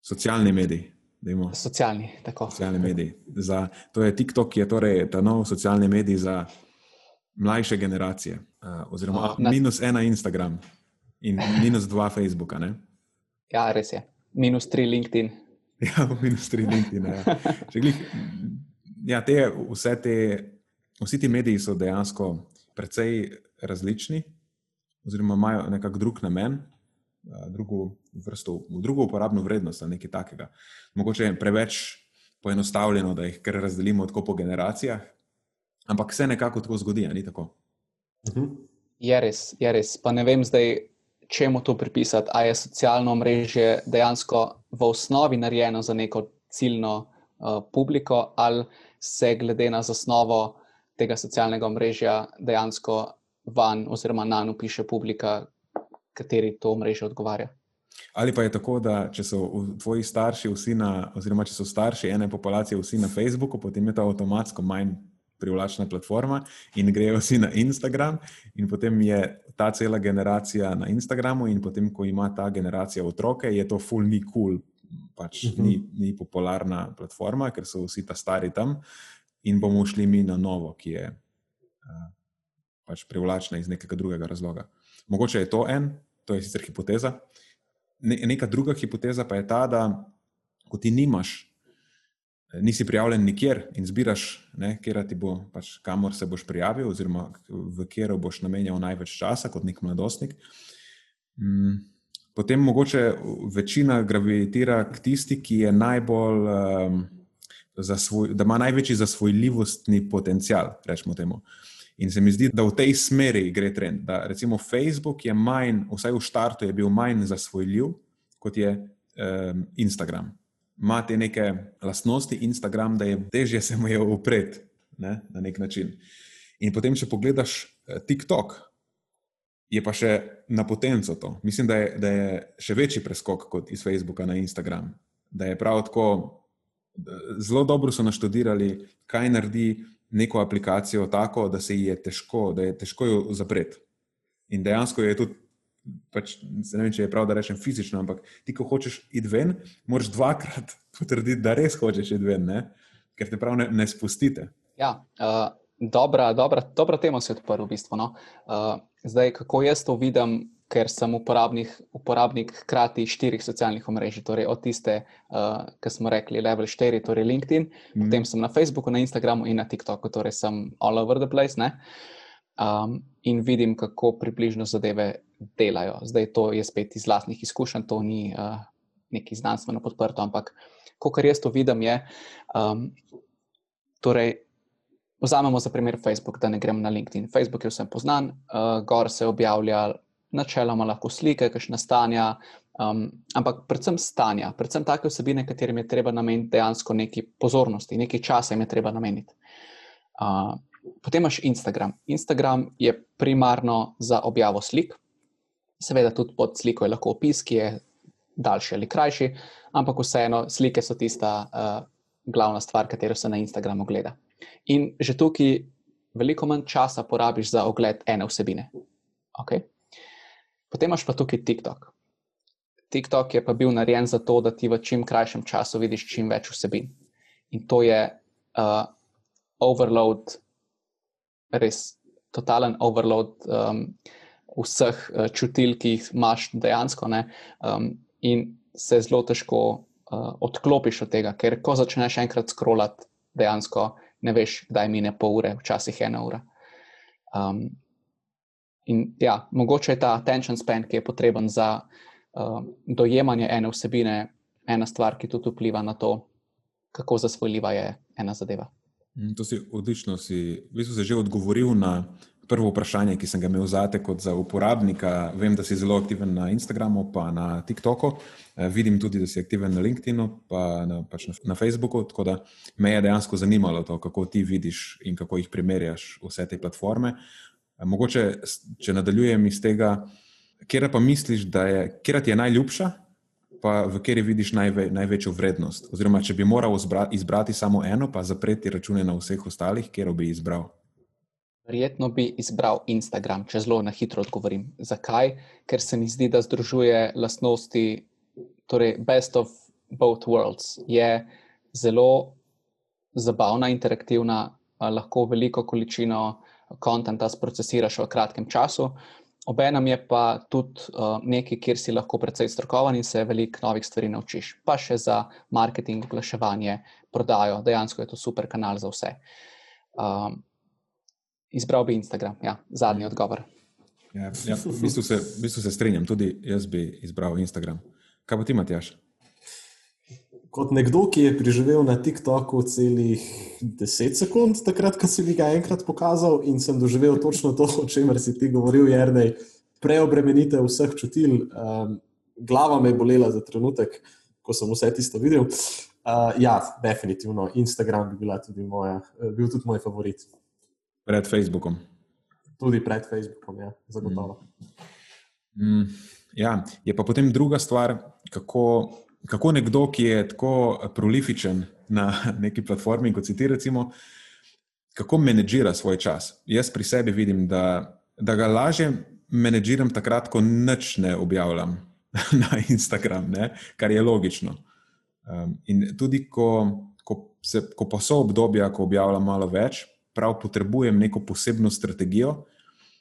socialni medij. Dejmo. Socialni, tako. Socialni medij. Za, to je TikTok, ki je torej ta nov socialni medij za mlajše generacije, uh, oziroma Aha, minus ena Instagram in minus dva Facebooka. Ne? Ja, res je minus tri LinkedIn. Ja, minus tri LinkedIn. Ja. Glih, ja, te, vse te, vsi ti mediji so dejansko precej različni, oziroma imajo nekako drug namen, drugo, vrsto, drugo uporabno vrednost ali nekaj takega. Mogoče je preveč poenostavljeno, da jih kar razdelimo tako po generacijah, ampak se nekako tako zgodi, ni tako. Mhm. Je res, je res. Pa ne vem zdaj, čemu to pripisati, ali je socialno mreže dejansko v osnovi narejeno za neko ciljno uh, publiko, ali se glede na zasnovo tega socialnega mreža dejansko van oziroma na njo piše publika, kateri to mreže odgovarja. Ali pa je tako, da če so tvoji starši vsi na, oziroma če so starši ene populacije vsi na Facebooku, potem je to avtomatsko manj privlačna platforma in grejo vsi na Instagram, in potem je ta cela generacija na Instagramu, in potem, ko ima ta generacija otroke, je to full ni cool, pač uh -huh. ni, ni popularna platforma, ker so vsi ta stari tam, in bomo šli mi na novo, ki je uh, pač privlačna iz nekega drugega razloga. Mogoče je to en, to je sicer hipoteza. Ne, neka druga hipoteza pa je ta, da ko ti nimaš nisi prijavljen nikjer in zbiraš, bo, pač, kamor se boš prijavil, oziroma v katero boš namenjal največ časa kot nek mladostnik. Mm, potem mogoče večina gravitira k tisti, ki je najbolj, um, svoj, da ima največji zasvojljivostni potencial, rečemo temu. In se mi zdi, da v tej smeri gre trend. Da recimo Facebook je manj, vsaj v štartu je bil manj zasvojljiv kot je um, Instagram ima te neke lastnosti Instagram, da je težje se mu je upreti ne, na nek način. In potem, če pogledaš eh, TikTok, je pa še na potenco to. Mislim, da je, da je še večji preskok kot iz Facebooka na Instagram. Da je prav tako, zelo dobro so naštudirali, kaj naredi neko aplikacijo tako, da se ji je težko, da je težko jo zapreti. In dejansko je tudi pač, ne vem, če je prav, da rečem fizično, ampak ti, ko hočeš iti ven, moraš dvakrat potrditi, da res hočeš iti ven, ne? ker te prav ne, ne spustite. Ja, uh, dobra, dobra, dobra tema si odprl, v bistvu. No. Uh, zdaj, kako jaz to vidim, ker sem uporabnik, uporabnik hkrati štirih socialnih omrežij, torej od tiste, uh, ki smo rekli, level 4, torej LinkedIn, mm. potem sem na Facebooku, na Instagramu in na TikToku, torej sem all over the place. Um, in vidim, kako približno zadeve delajo. Zdaj, to je spet iz vlastnih izkušenj, to ni uh, nekaj znanstveno podprto, ampak kar jaz to vidim, je. Um, torej, Vzamemo za primer Facebook, da ne gremo na LinkedIn. Facebook je vsem poznan, uh, gor se objavlja načeloma lahko slike, kakšne stanja, um, ampak predvsem stanja, predvsem take vsebine, katerim je treba nameniti dejansko neki pozornosti, nekaj časa jim je treba nameniti. Uh, potem imaš Instagram. Instagram je primarno za objavo slik, seveda tudi pod sliko je lahko opis, ki je daljši ali krajši, ampak vseeno slike so tista uh, glavna stvar, katero se na Instagramu gleda. In že tukaj veliko manj časa porabiš za ogled ene vsebine. Okay. Potem imaš pa tukaj TikTok. TikTok je pa bil narejen za to, da ti v čim krajšem času vidiš čim več vsebin. In to je uh, overload, res totalen overload um, vseh uh, čutil, ki jih imaš dejansko. Um, in se zelo težko uh, odklopiš od tega, ker ko začneš enkrat scrollati, dejansko ne veš, kdaj mine pol ure, včasih ena ura. Um, in ja, mogoče je ta attention span, ki je potreben za uh, dojemanje ene vsebine, ena stvar, ki tudi vpliva na to, kako zasvojljiva je ena zadeva. Mm, to si odlično, si v bistvu se že odgovoril na prvo vprašanje, ki sem ga imel zate kot za uporabnika. Vem, da si zelo aktiven na Instagramu, pa na TikToku. Eh, vidim tudi, da si aktiven na LinkedInu, pa na, pač na, na Facebooku. Tako da me je dejansko zanimalo to, kako ti vidiš in kako jih primerjaš vse te platforme. Eh, mogoče, če nadaljujem iz tega, kje pa misliš, da je, kje ti je najljubša, pa v kateri vidiš najve, največjo vrednost. Oziroma, če bi moral izbrati samo eno, pa zapreti račune na vseh ostalih, kje bi izbral. Verjetno bi izbral Instagram, če zelo na hitro odgovorim. Zakaj? Ker se mi zdi, da združuje lastnosti, torej best of both worlds. Je zelo zabavna, interaktivna, lahko veliko količino konta sprocesiraš v kratkem času. Obenem je pa tudi uh, nekaj, kjer si lahko precej strokoven in se veliko novih stvari naučiš. Pa še za marketing, oglaševanje, prodajo, dejansko je to super kanal za vse. Um, Izbral bi Instagram, ja, zadnji odgovor. Ja, ja, v, bistvu se, v bistvu se strinjam, tudi jaz bi izbral Instagram. Kaj pa ti, Matjaš? Kot nekdo, ki je preživel na TikToku celih 10 sekund, takrat, ko si mi ga enkrat pokazal in sem doživel točno to, o čemer si ti govoril, Jrnej, preobremenitev vseh čutil. Um, glava me je bolela za trenutek, ko sem vse tisto videl. Uh, ja, definitivno, Instagram bi tudi moja, bil tudi moj favorit. Pred Facebookom. Tudi pred Facebookom, ja, zagotovo. Mm. Mm, ja, je pa potem druga stvar, kako, kako nekdo, ki je tako prolifičen na neki platformi, kot si ti, recimo, kako menedžira svoj čas. Jaz pri sebi vidim, da, da ga lažje menedžiram takrat, ko nič ne objavljam na Instagram, ne? kar je logično. Um, in tudi, ko, ko, se, ko pa so obdobja, ko objavljam malo več, prav potrebujem neko posebno strategijo,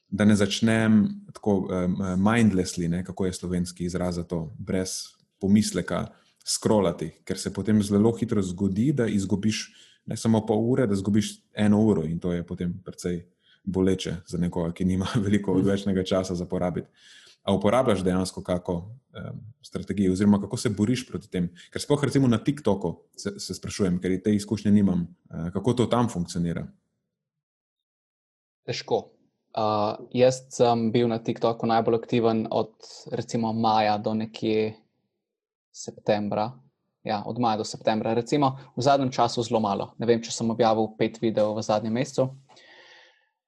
da ne začnem tako um, mindlessly, ne, kako je slovenski izraz za to, brez pomisleka, scrollati, ker se potem zelo hitro zgodi, da izgubiš ne samo pol ure, da izgubiš eno uro in to je potem precej boleče za nekoga, ki nima veliko odvečnega časa za porabiti. A uporabljaš dejansko kako um, strategijo, oziroma kako se boriš proti tem? Ker sploh recimo na TikToku se, se sprašujem, ker te izkušnje nimam, uh, kako to tam funkcionira. Težko. Uh, jaz sem bil na TikToku najbolj aktiven od recimo maja do nekje septembra. Ja, od maja do septembra. Recimo v zadnjem času zelo malo. Ne vem, če sem objavil pet videov v zadnjem mesecu.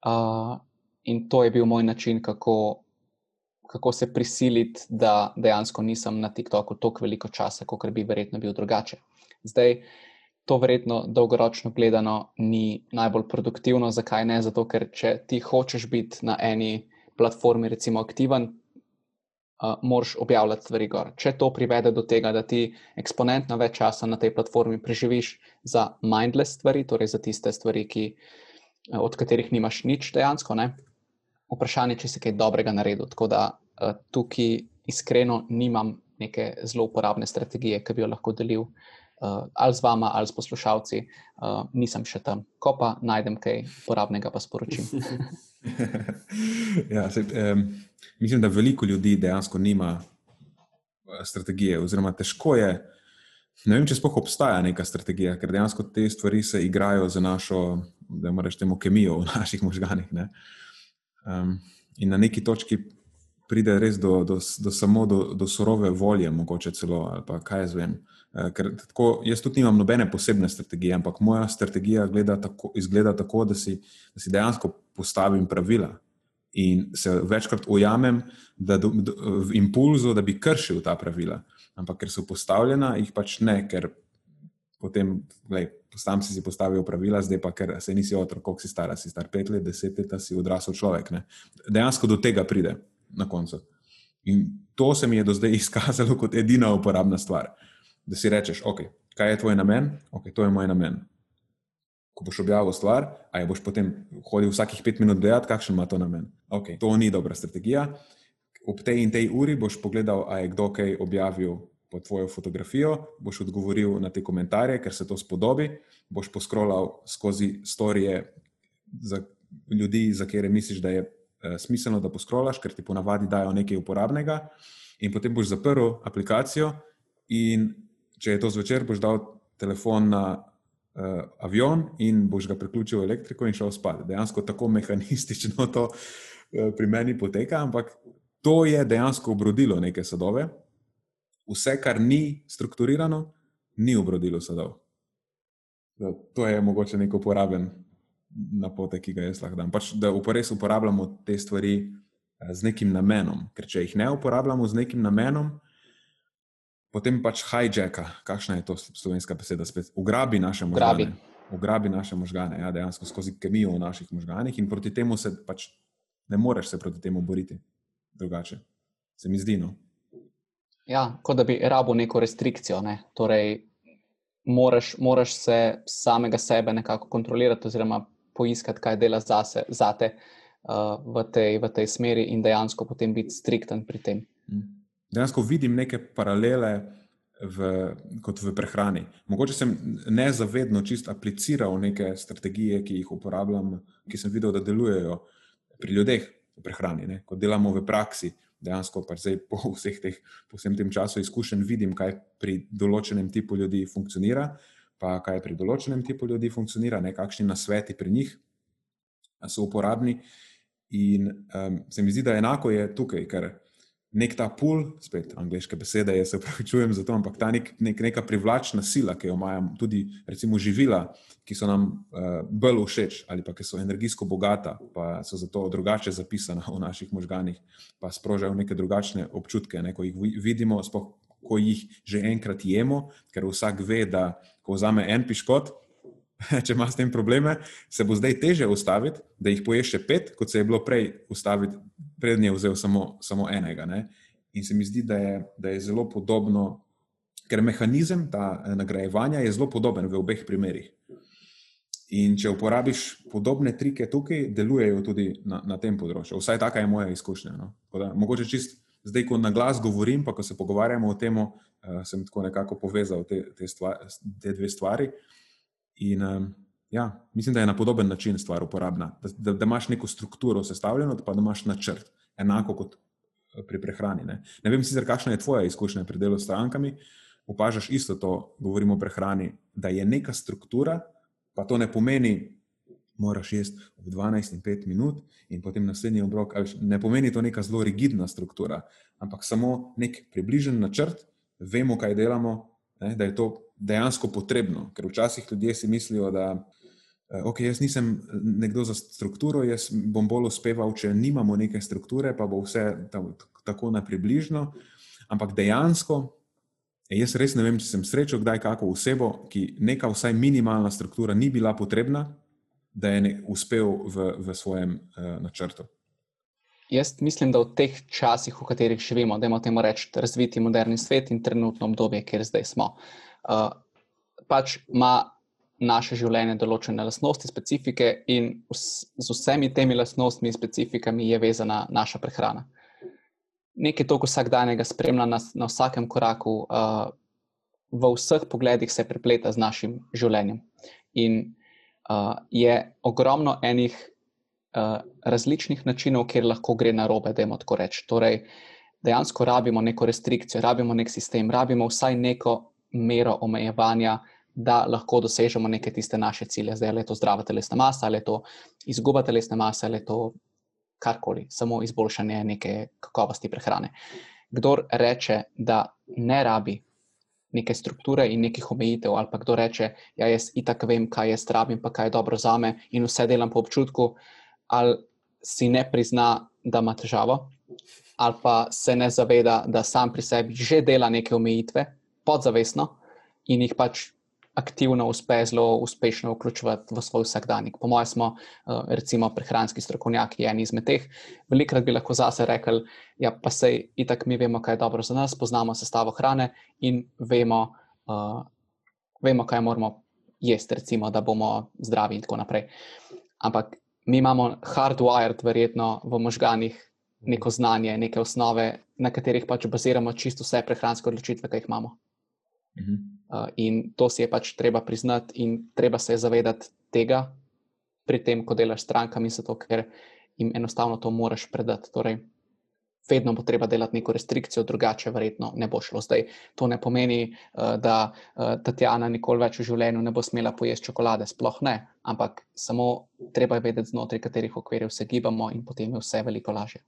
Uh, in to je bil moj način, kako, kako se prisiliti, da dejansko nisem na TikToku toliko veliko časa, kot bi verjetno bil drugače. Zdaj, to verjetno dolgoročno gledano ni najbolj produktivno. Zakaj ne? Zato, ker če ti hočeš biti na eni platformi, recimo, aktiven, uh, moraš objavljati stvari gor. Če to privede do tega, da ti eksponentno več časa na tej platformi preživiš za mindless stvari, torej za tiste stvari, ki od katerih nimaš nič dejansko. Ne? Vprašanje, če si kaj dobrega naredil. Tako da uh, tukaj iskreno nimam neke zelo uporabne strategije, ki bi jo lahko delil uh, ali z vama, ali s poslušalci. Uh, nisem še tam. Ko pa najdem kaj uporabnega, pa sporočim. ja, se, um, mislim, da veliko ljudi dejansko nima strategije, oziroma težko je. Ne vem, če sploh obstaja neka strategija, ker dejansko te stvari se igrajo za našo, da rečemo, kemijo v naših možganih. Um, in na neki točki pride res do, do, do samo do, do surove volje, mogoče celo, ali kaj jaz vem. Uh, ker tako, jaz tudi nimam nobene posebne strategije, ampak moja strategija tako, izgleda tako, da si, da si dejansko postavim pravila in se večkrat ujamem da do, do, v impulzu, da bi kršil ta pravila ampak ker so postavljena, jih pač ne, ker potem, gledaj, tam si si postavil pravila, zdaj pa, ker se nisi otrok, koliko si star, si star pet let, deset let, si odrasel človek. Ne. Dejansko do tega pride na koncu. In to se mi je do zdaj izkazalo kot edina uporabna stvar. Da si rečeš, ok, kaj je tvoj namen, ok, to je moj namen. Ko boš objavil stvar, a je boš potem hodil vsakih pet minut gledati, kakšen ima to namen. Ok, to ni dobra strategija ob tej in tej uri boš pogledal, ali je kdo kaj objavil pod tvojo fotografijo, boš odgovoril na te komentarje, ker se to spodobi, boš poskrolal skozi storije za ljudi, za katere misliš, da je uh, smiselno, da poskrolaš, ker ti ponavadi dajo nekaj uporabnega, in potem boš zaprl aplikacijo. In če je to zvečer, boš dal telefon na uh, avion in boš ga priključil v elektriko in šel spat. Dejansko tako mehanistično to uh, pri meni poteka, ampak to je dejansko obrodilo neke sadove. Vse, kar ni strukturirano, ni obrodilo sadov. To je mogoče neko uporaben napotek, ki ga jaz lahko dam. Pač, da res uporabljamo te stvari eh, z nekim namenom. Ker če jih ne uporabljamo z nekim namenom, potem pač hijacka, kakšna je to slovenska beseda, spet ugrabi naše možgane. Ugrabi naše možgane, ja, dejansko skozi kemijo v naših možganih, in proti temu se pač ne moreš se proti temu boriti drugače. Se mi zdi. No. Ja, kot da bi rabo neko restrikcijo. Ne? Torej, moraš, moraš se samega sebe nekako kontrolirati, oziroma poiskati, kaj dela zase, zate uh, v, tej, v tej smeri, in dejansko potem biti strikten pri tem. Mm. Dejansko vidim neke paralele. V, kot v prehrani. Mogoče sem nezavedno čist apliciral neke strategije, ki jih uporabljam, ki sem videl, da delujejo pri ljudeh, v prehrani, ne? ko delamo v praksi. Dejansko pa zdaj po vseh teh, po vsem tem času izkušenj vidim, kaj pri določenem tipu ljudi funkcionira, pa kaj pri določenem tipu ljudi funkcionira, ne kakšni nasveti pri njih so uporabni. In um, se mi zdi, da enako je tukaj, ker nek ta pull, spet angliške besede, jaz se upravičujem za to, ampak ta nek, nek, neka privlačna sila, ki jo imajo tudi recimo živila, ki so nam uh, bolj všeč ali pa ki so energijsko bogata, pa so zato drugače zapisana v naših možganih, pa sprožajo neke drugačne občutke, ne, ko jih vidimo, spoh, ko jih že enkrat jemo, ker vsak ve, da ko vzame en piškot. Če ima s tem probleme, se bo zdaj teže ustaviti, da jih poješ še pet, kot se je bilo prej ustaviti, prednje vzel samo, samo enega. Ne? In se mi zdi, da je, da je zelo podobno, ker mehanizem ta eh, nagrajevanja je zelo podoben v obeh primerih. In če uporabiš podobne trike tukaj, delujejo tudi na, na tem področju. Vsaj taka je moja izkušnja. No? Da, mogoče čist zdaj, ko na glas govorim, pa ko se pogovarjamo o tem, uh, sem tako nekako povezal te, te, stvar, te dve stvari. In um, ja, mislim, da je na podoben način stvar uporabna. Da, da, da imaš neko strukturo sestavljeno, pa da imaš načrt, enako kot eh, pri prehrani. Ne, ne vem, sicer, kakšna je tvoja izkušnja pri delu s strankami. Opažaš isto to, govorimo o prehrani, da je neka struktura, pa to ne pomeni, moraš jesti v 12 in 5 minut, in potem naslednji obrok. Ne pomeni to neka zelo rigidna struktura, ampak samo nek približen načrt, vemo, kaj delamo, ne, da je to dejansko potrebno. Ker včasih ljudje si mislijo, da eh, okay, jaz nisem nekdo za strukturo, jaz bom bolj uspeval, če nimamo neke strukture, pa bo vse tako na približno. Ampak dejansko, eh, jaz res ne vem, če sem srečal kdaj kako osebo, ki neka vsaj minimalna struktura ni bila potrebna, da je uspel v, v svojem uh, načrtu. Jaz mislim, da v teh časih, v katerih živimo, da imamo temu reči razviti moderni svet in trenutno obdobje, kjer zdaj smo, uh, pač ima naše življenje določene lastnosti, specifike, in z vsemi temi lastnostmi in specifikami je vezana naša prehrana. Nekaj toliko vsakdanjega spremlja nas na vsakem koraku, uh, v vseh pogledih se prepleta z našim življenjem. In uh, je ogromno enih uh, različnih načinov, kjer lahko gre na robe, da je tako reči. Torej, dejansko rabimo neko restrikcijo, rabimo nek sistem, rabimo vsaj neko mero omejevanja, da lahko dosežemo neke tiste naše cilje. Zdaj je to zdrava telesna masa, ali je to izguba telesne mase, ali je to karkoli, samo izboljšanje neke kakovosti prehrane. Kdor reče, da ne rabi neke strukture in nekih omejitev, ali pa kdo reče, da ja, jaz itak vem, kaj jaz rabim, pa kaj je dobro za me in vse delam po občutku, ali si ne prizna, da ima težavo, ali pa se ne zaveda, da sam pri sebi že dela neke omejitve, podzavestno in jih pač aktivno uspe zelo uspešno vključevati v svoj vsakdanjik. Po mojem, smo eh, recimo prehranski strokovnjaki, en izmed teh. Velikrat bi lahko zase rekli, ja, pa se itak mi vemo, kaj je dobro za nas, poznamo sestavo hrane in vemo, uh, vemo kaj moramo jesti, recimo, da bomo zdravi in tako naprej. Ampak mi imamo hardwired, verjetno v možganjih. Neko znanje, neke osnove, na katerih pač baziramo čisto vse prehranske odločitve, ki jih imamo. Mhm. Uh, in to si je pač treba priznati, in treba se zavedati tega, pri tem, ko delaš s strankami, zato ker jim enostavno to moraš predati. Torej, vedno bo treba delati neko restrikcijo, drugače, verjetno ne bo šlo. Zdaj, to ne pomeni, uh, da uh, Tatjana nikoli več v življenju ne bo smela pojesti čokolade, sploh ne, ampak samo treba je vedeti, znotraj katerih okvirjev se gibamo, in potem je vse veliko lažje.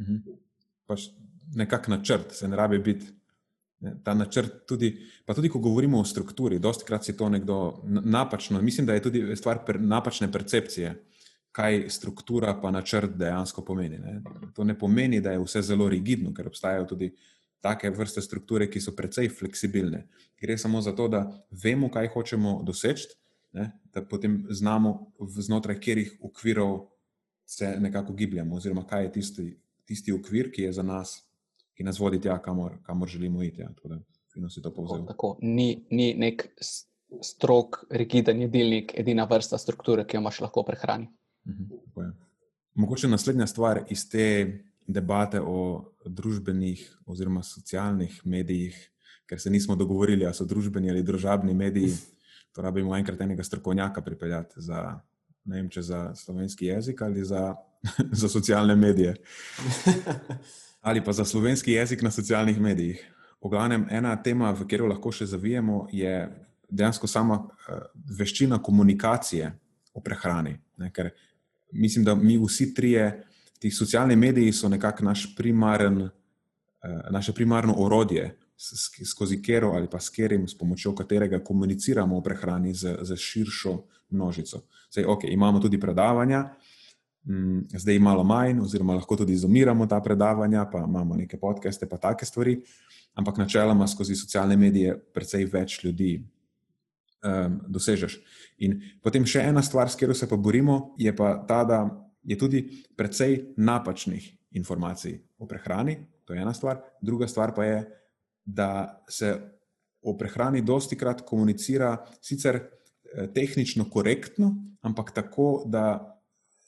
Mhm. Pač nekak načrt, se ne rabi biti Ta načrt, tudi, pa tudi ko govorimo o strukturi, dosti krat je to nekdo napačno. Mislim, da je tudi stvar per, napačne percepcije, kaj struktura pa načrt dejansko pomeni. Ne. To ne pomeni, da je vse zelo rigidno, ker obstajajo tudi take vrste strukture, ki so precej fleksibilne. Gre samo za to, da vemo, kaj hočemo doseči, ne, da potem znamo, znotraj katerih okvirov se nekako gibljamo, oziroma kaj je tisti, tisti okvir, ki je za nas ki nas vodi tja, kamor, kamor želimo iti. Ja. Tako da, fino si to povzel. Tako, ni, ni nek strok, rigiden jedilnik, edina vrsta strukture, ki jo imaš lahko prehrani. Mhm, Mogoče naslednja stvar iz te debate o družbenih oziroma socialnih medijih, ker se nismo dogovorili, ali so družbeni ali družabni mediji. To rabimo enkrat enega strokovnjaka pripeljati za, ne vem, če za slovenski jezik ali za, za socialne medije. ali pa za slovenski jezik na socialnih medijih. V glavnem, ena tema, v katero lahko še zavijemo, je dejansko sama uh, veščina komunikacije o prehrani. Ne, ker mislim, da mi vsi trije, ti socialni mediji, so nekako naš primaren, uh, naše primarno orodje, skozi katero ali pa s katerim, s pomočjo katerega komuniciramo o prehrani z, z širšo množico. Zdaj, okay, imamo tudi predavanja, Mm, zdaj malo manj, oziroma lahko tudi izumiramo ta predavanja, pa imamo neke podcaste, pa take stvari, ampak načeloma skozi socialne medije precej več ljudi um, dosežeš. In potem še ena stvar, s katero se pa borimo, je pa ta, da je tudi precej napačnih informacij o prehrani, to je ena stvar. Druga stvar pa je, da se o prehrani dosti krat komunicira sicer eh, tehnično korektno, ampak tako, da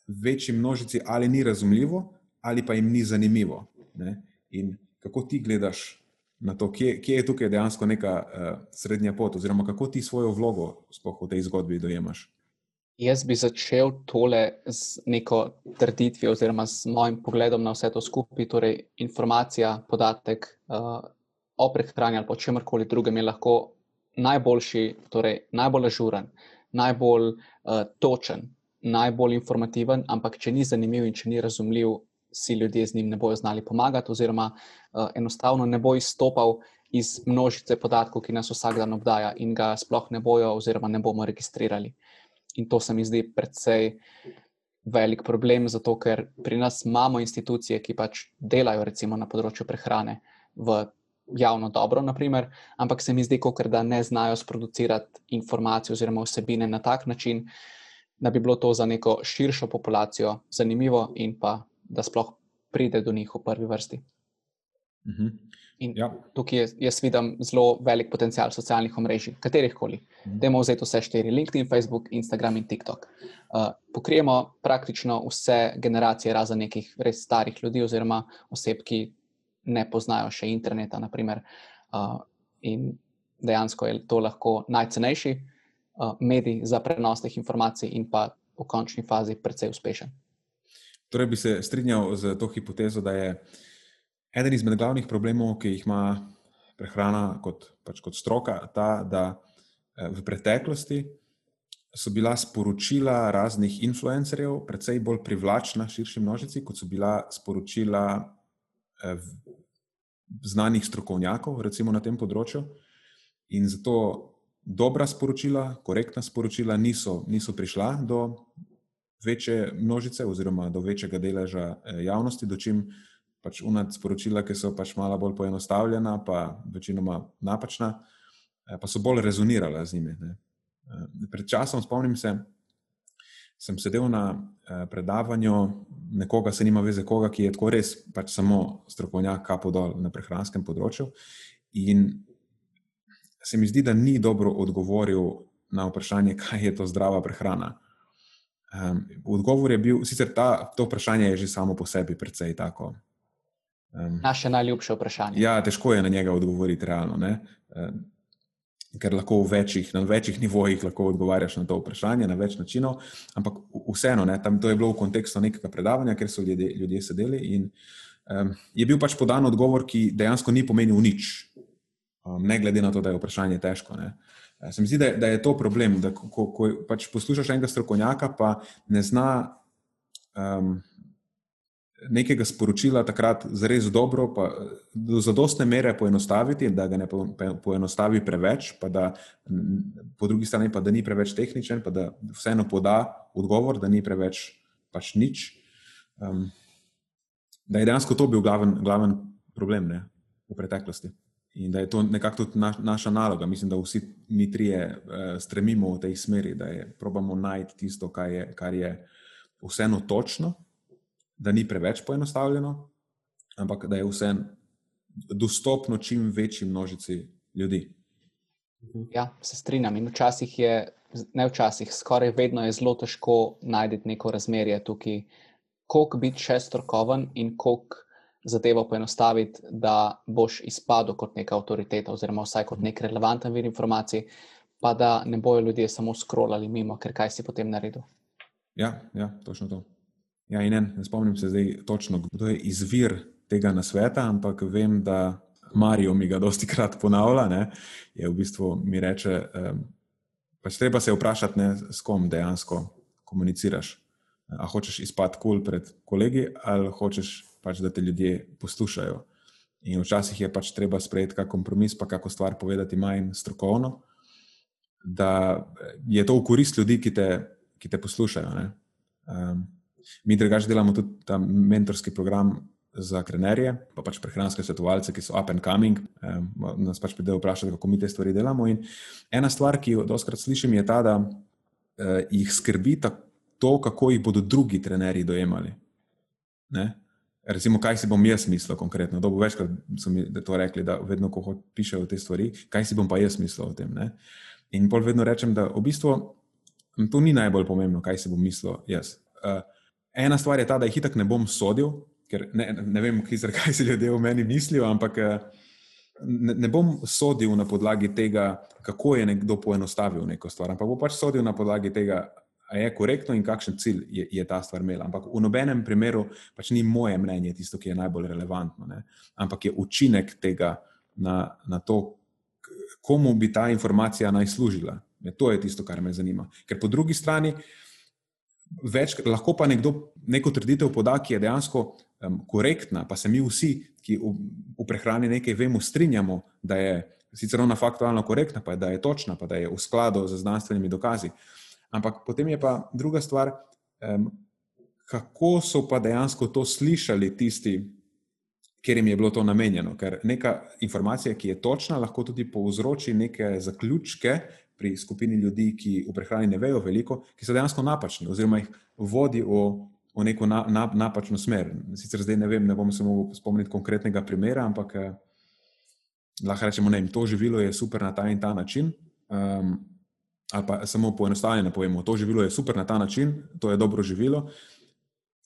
večji množici ali ni razumljivo, ali pa jim ni zanimivo. Ne? In kako ti gledaš na to, kje, kje je tukaj dejansko neka uh, srednja pot, oziroma kako ti svojo vlogo v tej zgodbi dojemaš? Jaz bi začel tole z neko trditvijo, oziroma z mojim pogledom na vse to skupaj. Torej, informacija, podatek uh, o prehrani ali čemkoli drugem je lahko najboljši, torej najbolj ažuren, najbolj uh, točen, najbolj informativen, ampak če ni zanimiv in če ni razumljiv, si ljudje z njim ne bodo znali pomagati, oziroma uh, enostavno ne bo izstopal iz množice podatkov, ki nas vsak dan obdaja in ga sploh ne bojo, oziroma ne bomo registrirali. In to se mi zdi predvsej velik problem, zato ker pri nas imamo institucije, ki pač delajo recimo na področju prehrane v javno dobro, naprimer, ampak se mi zdi, kot da ne znajo sproducirati informacije oziroma vsebine na tak način, da bi bilo to za neko širšo populacijo zanimivo in pa da sploh pride do njih v prvi vrsti. Uh -huh. In ja. tukaj jaz, jaz vidim zelo velik potencial socialnih omrežij, katerih koli. Mhm. Dajmo vzeti vse štiri: LinkedIn, Facebook, Instagram in TikTok. Uh, pokrijemo praktično vse generacije, razen nekih res starih ljudi, oziroma oseb, ki ne poznajo še interneta. Uh, in dejansko je to lahko najcenejši uh, medij za prenos teh informacij, in pa v končni fazi precej uspešen. Torej, bi se strinjal z to hipotezo, da je eden izmed glavnih problemov, ki jih ima prehrana kot, pač kot stroka, ta, da eh, v preteklosti so bila sporočila raznih influencerjev precej bolj privlačna širši množici, kot so bila sporočila eh, znanih strokovnjakov, recimo na tem področju. In zato dobra sporočila, korektna sporočila niso, niso prišla do večje množice oziroma do večjega deleža eh, javnosti, do čim pač unad sporočila, ki so pač malo bolj poenostavljena, pa večinoma napačna, eh, pa so bolj rezonirala z njimi. Ne. Eh, pred časom, spomnim se, sem sedel na predavanju nekoga, se nima veze koga, ki je tako res pač samo strokovnjak, kapo dol na prehranskem področju. In se mi zdi, da ni dobro odgovoril na vprašanje, kaj je to zdrava prehrana. Um, odgovor je bil, sicer ta, to vprašanje je že samo po sebi precej tako Um, Naše najljubše vprašanje. Ja, težko je na njega odgovoriti realno, um, ker lahko večjih, na večjih nivojih lahko odgovarjaš na to vprašanje na več načinov. Ampak vseeno, ne, tam, to je bilo v kontekstu nekega predavanja, ker so ljudje, ljudje sedeli in um, je bil pač podan odgovor, ki dejansko ni pomenil nič, um, ne glede na to, da je vprašanje težko. Ne. Se mi zdi, da, da je to problem, da ko, ko pač poslušaš enega strokovnjaka, pa ne zna. Um, nekega sporočila takrat zares dobro, pa do zadostne mere poenostaviti, da ga ne poenostavi preveč, pa da po drugi strani pa da ni preveč tehničen, pa da vseeno poda odgovor, da ni preveč pač nič. Um, da je dejansko to bil glaven, glaven problem ne, v preteklosti. In da je to nekako tudi naš, naša naloga. Mislim, da vsi mi trije uh, stremimo v tej smeri, da je probamo najti tisto, kar je, kar je vseeno točno, da ni preveč poenostavljeno, ampak da je vse dostopno čim večji množici ljudi. Ja, se strinjam. In včasih je, ne včasih, skoraj vedno je zelo težko najti neko razmerje tukaj, koliko biti še strokoven in koliko zadevo poenostaviti, da boš izpadel kot neka avtoriteta, oziroma vsaj kot nek relevanten vir informacij, pa da ne bojo ljudje samo skrolali mimo, ker kaj si potem naredil. Ja, ja točno to. Ja, in en, ne spomnim se zdaj točno, kdo je izvir tega nasveta, ampak vem, da Marijo mi ga dosti krat ponavlja. Ne, je v bistvu mi reče, um, pač treba se vprašati, ne, s kom dejansko komuniciraš. A hočeš izpad kul cool pred kolegi, ali hočeš pač, da te ljudje poslušajo. In včasih je pač treba sprejeti kak kompromis, pa kako stvar povedati manj strokovno, da je to v korist ljudi, ki te, ki te poslušajo. Um, Mi drugače delamo tudi ta mentorski program za trenerje, pa pač prehranske svetovalce, ki so up and coming, um, nas pač pridejo vprašati, kako mi te stvari delamo. In ena stvar, ki jo doskrat slišim, je ta, da uh, jih skrbi to, kako jih bodo drugi trenerji dojemali. Ne? Recimo, kaj si bom jaz mislil konkretno. Dobo večkrat so mi to rekli, da vedno, ko pišejo te stvari, kaj si bom pa jaz mislil o tem. Ne? In pol vedno rečem, da v bistvu to ni najbolj pomembno, kaj si bom mislil jaz. Uh, Ena stvar je ta, da jih itak ne bom sodil, ker ne, ne vem, kaj si ljudje v meni mislijo, ampak eh, ne, bom sodil na podlagi tega, kako je nekdo poenostavil neko stvar, ampak bom pač sodil na podlagi tega, je korektno in kakšen cilj je, je ta stvar imela. Ampak v nobenem primeru pač ni moje mnenje tisto, ki je najbolj relevantno, ne? ampak je učinek tega na, na to, komu bi ta informacija naj služila. Ne, to je tisto, kar me zanima. Ker po drugi strani, več, lahko pa nekdo neko trditev poda, ki je dejansko um, korektna, pa se mi vsi, ki v, v prehrani nekaj vemo, strinjamo, da je sicer ona faktualno korektna, pa je, da je točna, pa da je v skladu z znanstvenimi dokazi. Ampak potem je pa druga stvar, um, kako so pa dejansko to slišali tisti, ker jim je bilo to namenjeno. Ker neka informacija, ki je točna, lahko tudi povzroči neke zaključke, pri skupini ljudi, ki v prehrani ne vejo veliko, ki so dejansko napačni, oziroma jih vodi v v neko na, na, napačno smer. Sicer zdaj ne vem, ne bom se mogel spomniti konkretnega primera, ampak eh, lahko rečemo, da to živilo je super na ta in ta način. Um, ali pa samo poenostavljeno povemo, to živilo je super na ta način, to je dobro živilo.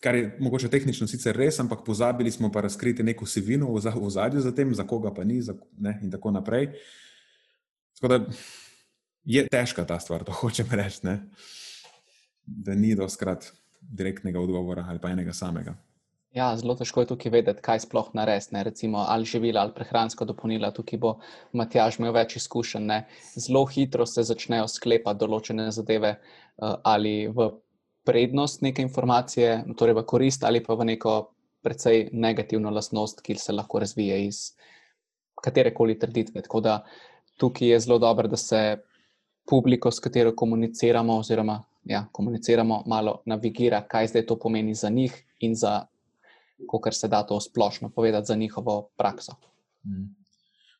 Kar je mogoče tehnično sicer res, ampak pozabili smo pa razkriti neko sivino v zadju za tem, za koga pa ni, za, ne, in tako naprej. Tako da je težka ta stvar, to hočem reči, ne? da ni doskrat direktnega odgovora ali pa enega samega. Ja, zelo težko je tukaj vedeti, kaj sploh narediti. Recimo, ali živila ali prehransko dopolnila. Tukaj bo Matjaž imel več izkušenj. Ne? Zelo hitro se začnejo sklepati določene zadeve uh, ali v prednost neke informacije, torej v korist ali pa v neko precej negativno lastnost, ki se lahko razvije iz katerekoli trditve. Tako da tukaj je zelo dobro, da se publiko, s katero komuniciramo, oziroma ja, komuniciramo, malo navigira, kaj zdaj to pomeni za njih in za, kar se da to splošno povedati, za njihovo prakso. Mm.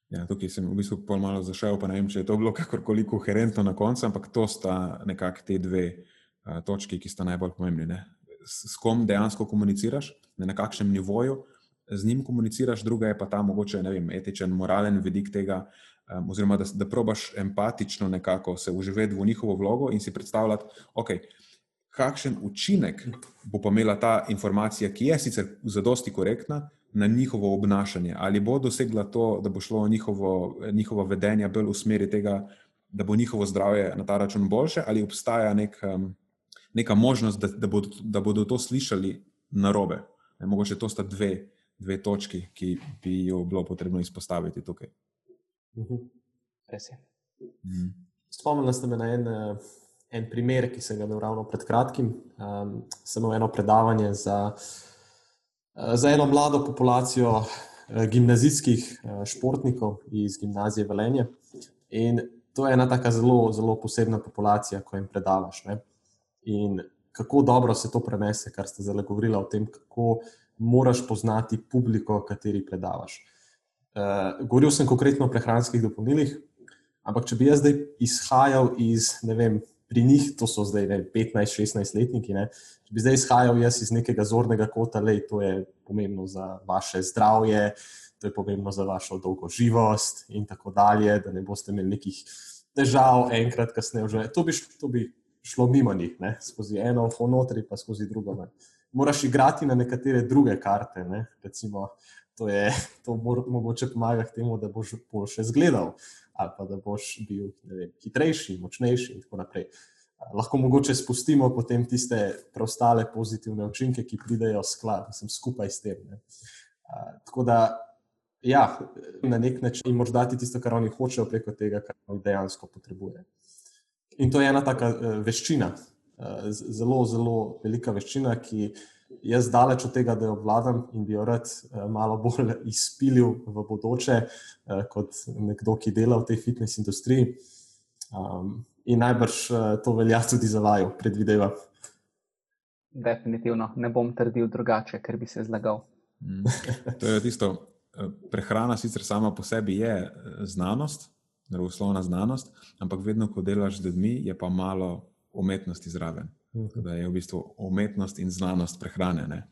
Ja, tukaj sem v bistvu malo zašel, pa ne vem, če je to bilo kakorkoli koherentno na koncu, ampak to sta nekako te dve uh, točki, ki sta najbolj pomembni. Ne? S kom dejansko komuniciraš, ne na kakšnem nivoju z njim komuniciraš, druga je pa ta mogoče vem, etičen, moralen vidik tega, um, oziroma da, da probaš empatično nekako se uživeti v njihovo vlogo in si predstavljati, okay, kakšen učinek bo pa imela ta informacija, ki je sicer zadosti korektna. Na njihovo obnašanje, ali bo dosegla to, da bo šlo njihovo, njihovo vedenje bolj v smeri tega, da bo njihovo zdravje na ta račun boljše, ali obstaja nek, um, neka možnost, da, da, bodo, da bodo to slišali na robe. Ne, mogoče to sta dve, dve točki, ki bi jo bilo potrebno izpostaviti tukaj. Mhm. Res je. Mhm. Spomnil ste me na en, eh, en primer, ki sem ga imel ravno pred kratkim. Um, sem imel eno predavanje za, eh, za eno mlado populacijo eh, gimnazijskih športnikov iz gimnazije Velenje. In to je ena tako zelo, zelo posebna populacija, ko jim predavaš. Ne? In kako dobro se to prenese, kar ste zdaj govorili o tem, kako moraš poznati publiko, kateri predavaš. Uh, govoril sem konkretno o prehranskih dopolnilih, ampak če bi jaz zdaj izhajal iz, vem, pri njih, to so zdaj 15-16 letniki, ne, če bi zdaj izhajal jaz iz nekega zornega kota, da je pomembno za vaše zdravje, to je pomembno za vašo dolgoživost in tako dalje, da ne boste imeli nekih težav enkrat, kasneje. To, to bi šlo mimo njih, ne, skozi eno, fonotri, pa skozi drugo. Ne. Moraš igrati na nekatere druge karte. Ne, recimo, to, je, to mogoče pomaga k temu, da boš boljše zgledal, ali pa da boš bil vem, hitrejši, močnejši in tako naprej. Lahko mogoče spustimo potem tiste preostale pozitivne učinke, ki pridejo sklad, sem skupaj s tem. Ne. Tako da, ja, na nek način jim moraš dati tisto, kar oni hočejo, preko tega, kar oni dejansko potrebujejo. In to je ena taka uh, veščina, uh, zelo, zelo velika veščina, ki jaz daleč od tega, da jo obvladam in bi jo rad uh, malo bolj izpilil v bodoče, uh, kot nekdo, ki dela v tej fitness industriji. Um, in najbrž uh, to velja tudi za vaju, predvidevam. Definitivno ne bom trdil drugače, ker bi se zlagal. Mm. To je tisto. Prehrana sicer sama po sebi je znanost, naravoslovna znanost, ampak vedno, ko delaš z ljudmi, je pa malo umetnosti zraven. Mhm. Da je v bistvu umetnost in znanost prehrane. Ne?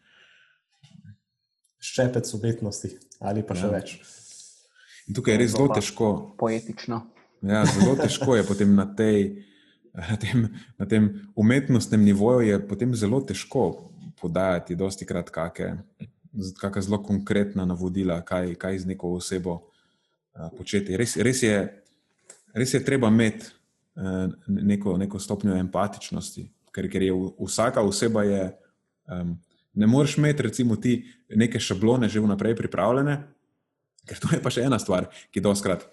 Ščepec umetnosti ali pa še ja. več. In tukaj je res zelo težko. Poetično. Ja, zelo težko je potem na, tej, na, tem, na tem umetnostnem nivoju, je potem zelo težko podajati, dosti krat, kakšna zelo konkretna navodila, kaj, kaj z neko osebo uh, početi. Res, res je res je treba imeti uh, neko, neko stopnjo empatičnosti, ker, ker je vsaka oseba. Je, um, ne moreš imeti, recimo, ti neke šablone že vnaprej pripravljene, ker to je pa še ena stvar, ki doskrat.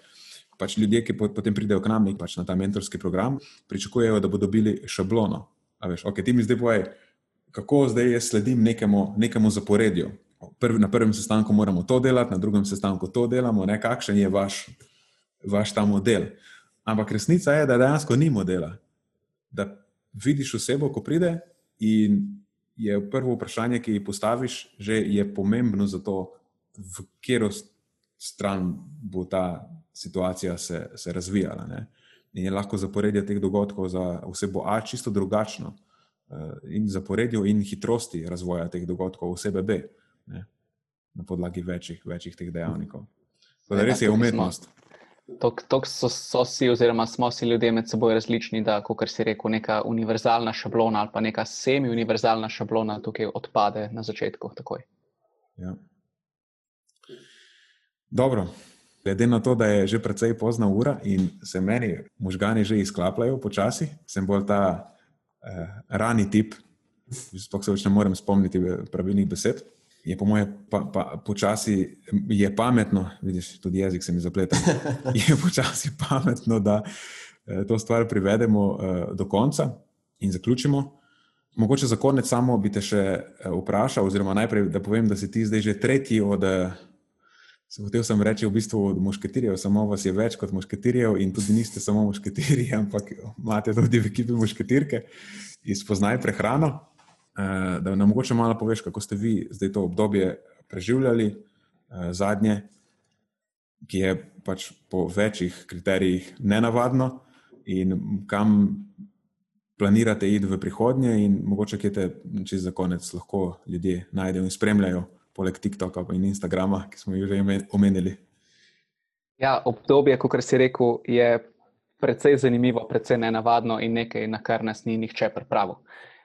Pač ljudje, ki potem pridejo k nam pač na ta mentorski program, pričakujejo, da bodo dobili šablono. Veš, okay, ti mi zdaj povej, kako zdaj jaz sledim nekemu, nekemu zaporedju. Prvi, na prvem sestanku moramo to delati, na drugem sestanku to delamo, ne, kakšen je vaš, vaš ta model. Ampak resnica je, da dejansko ni modela. Da vidiš osebo, ko pride, in je prvo vprašanje, ki jih postaviš, že je pomembno za to, v katero stran bo ta situacija se, se razvijala. Ne? In je lahko zaporedje teh dogodkov za osebo A čisto drugačno in zaporedju in hitrosti razvoja teh dogodkov v SBB, ne, na podlagi večjih, večjih teh dejavnikov. Tako da res je umetnost. Tako so, so si, oziroma smo si ljudje med seboj različni, da, kot si rekel, neka univerzalna šablona ali pa neka semi-univerzalna šablona tukaj odpade na začetku. Ja. Dobro, glede na to, da je že precej pozna ura in se meni možgani že izklapljajo počasi, sem bolj ta eh, rani tip, sploh se več ne morem spomniti pravilnih besed je po mojem pa, pa, počasi je pametno, vidiš, tudi jezik se mi zapleta. Je počasi pametno, da eh, to stvar privedemo eh, do konca in zaključimo. Mogoče za konec samo bi te še eh, vprašal, oziroma najprej, da povem, da si ti zdaj že tretji od. Se hotel sem reči, v bistvu od mušketirjev, samo vas je več kot mušketirjev, in tudi niste samo mušketirji, ampak imate tudi v ekipi mušketirke, izpoznaj prehrano. Eh, da nam mogoče malo poveš, kako ste vi zdaj to obdobje preživljali, eh, zadnje, ki je pač po večjih kriterijih nenavadno, in kam planirate iti v prihodnje, in mogoče kje te čez za konec lahko ljudje najdejo in spremljajo, poleg TikToka in Instagrama, ki smo jih že omenili. Ja, obdobje, kot si rekel, je precej zanimivo, precej nenavadno in nekaj, na kar nas ni nihče pripravil.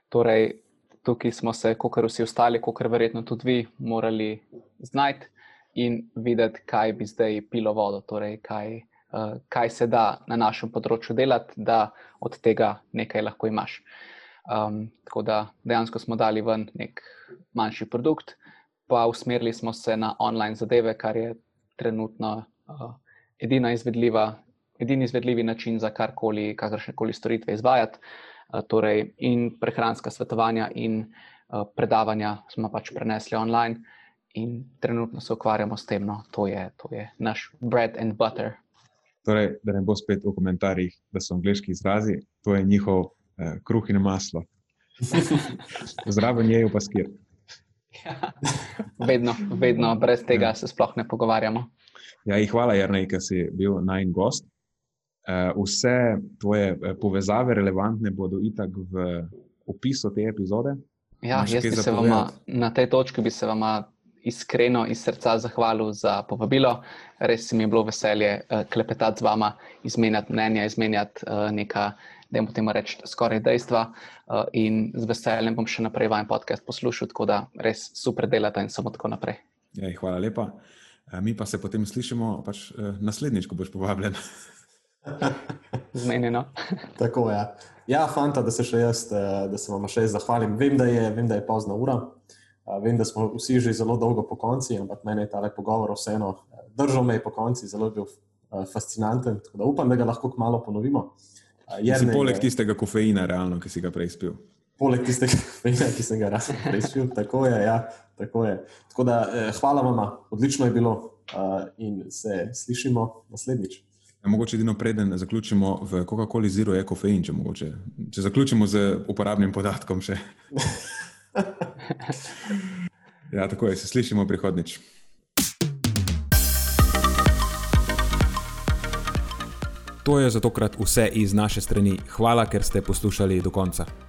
Torej, tukaj smo se, kot vsi ostali, kot verjetno tudi vi, morali znati in videti, kaj bi zdaj pilo vodo, torej kaj, uh, kaj se da na našem področju delati, da od tega nekaj lahko imaš. Um, tako da dejansko smo dali ven nek manjši produkt, pa usmerili smo se na online zadeve, kar je trenutno uh, edina izvedljiva. Edini izvedljivi način za karkoli, kakršne koli storitve izvajati. Eh, torej in prehranska svetovanja in eh, predavanja smo pač prenesli online in trenutno se ukvarjamo s tem, no, to je, to je naš bread and butter. Torej, da ne bo spet v komentarjih, da so angliški izrazi, to je njihov eh, kruh in maslo. Zraven je pa skir. Ja, vedno, vedno, brez tega ja. se sploh ne pogovarjamo. Ja, hvala, Jrnej, ker si bil najn gost. Eh, vse tvoje eh, povezave relevantne bodo itak v opisu te epizode. Ja, jaz bi se vama, na tej točki bi se vam iskreno iz srca zahvalil za povabilo. Res mi je bilo veselje uh, klepetati z vama, izmenjati mnenja, izmenjati neka, da jim temu rečem, skoraj dejstva. In z veseljem bom še naprej vajen podcast poslušal, tako da res super delate in samo tako naprej. Ja, hvala lepa. Mi pa se potem slišimo pač, naslednjič, ko boš povabljen. Zmenjeno. Tako je. Ja. ja, fanta, da se še jaz, eh, da se vam še jaz zahvalim. Vem, da je, vem, da je pozna ura. Eh, vem, da smo vsi že zelo dolgo po konci, ampak meni je ta le pogovor vseeno eh, držal me po konci, zelo je bil fascinanten. Tako da upam, da ga lahko malo ponovimo. Jerne, poleg tistega kofeina, realno, ki si ga prej spil. Poleg tistega kofeina, ki sem ga prej spil. Tako je. Ja, tako je. Tako da, hvala vam, odlično je bilo in se slišimo naslednjič. Ja, mogoče edino preden zaključimo v Coca-Coli Zero je kofein, če, mogoče, če zaključimo z uporabnim podatkom. ja, tako je, se slišimo prihodnič. To je za tokrat vse iz naše strani. Hvala, ker ste poslušali do konca.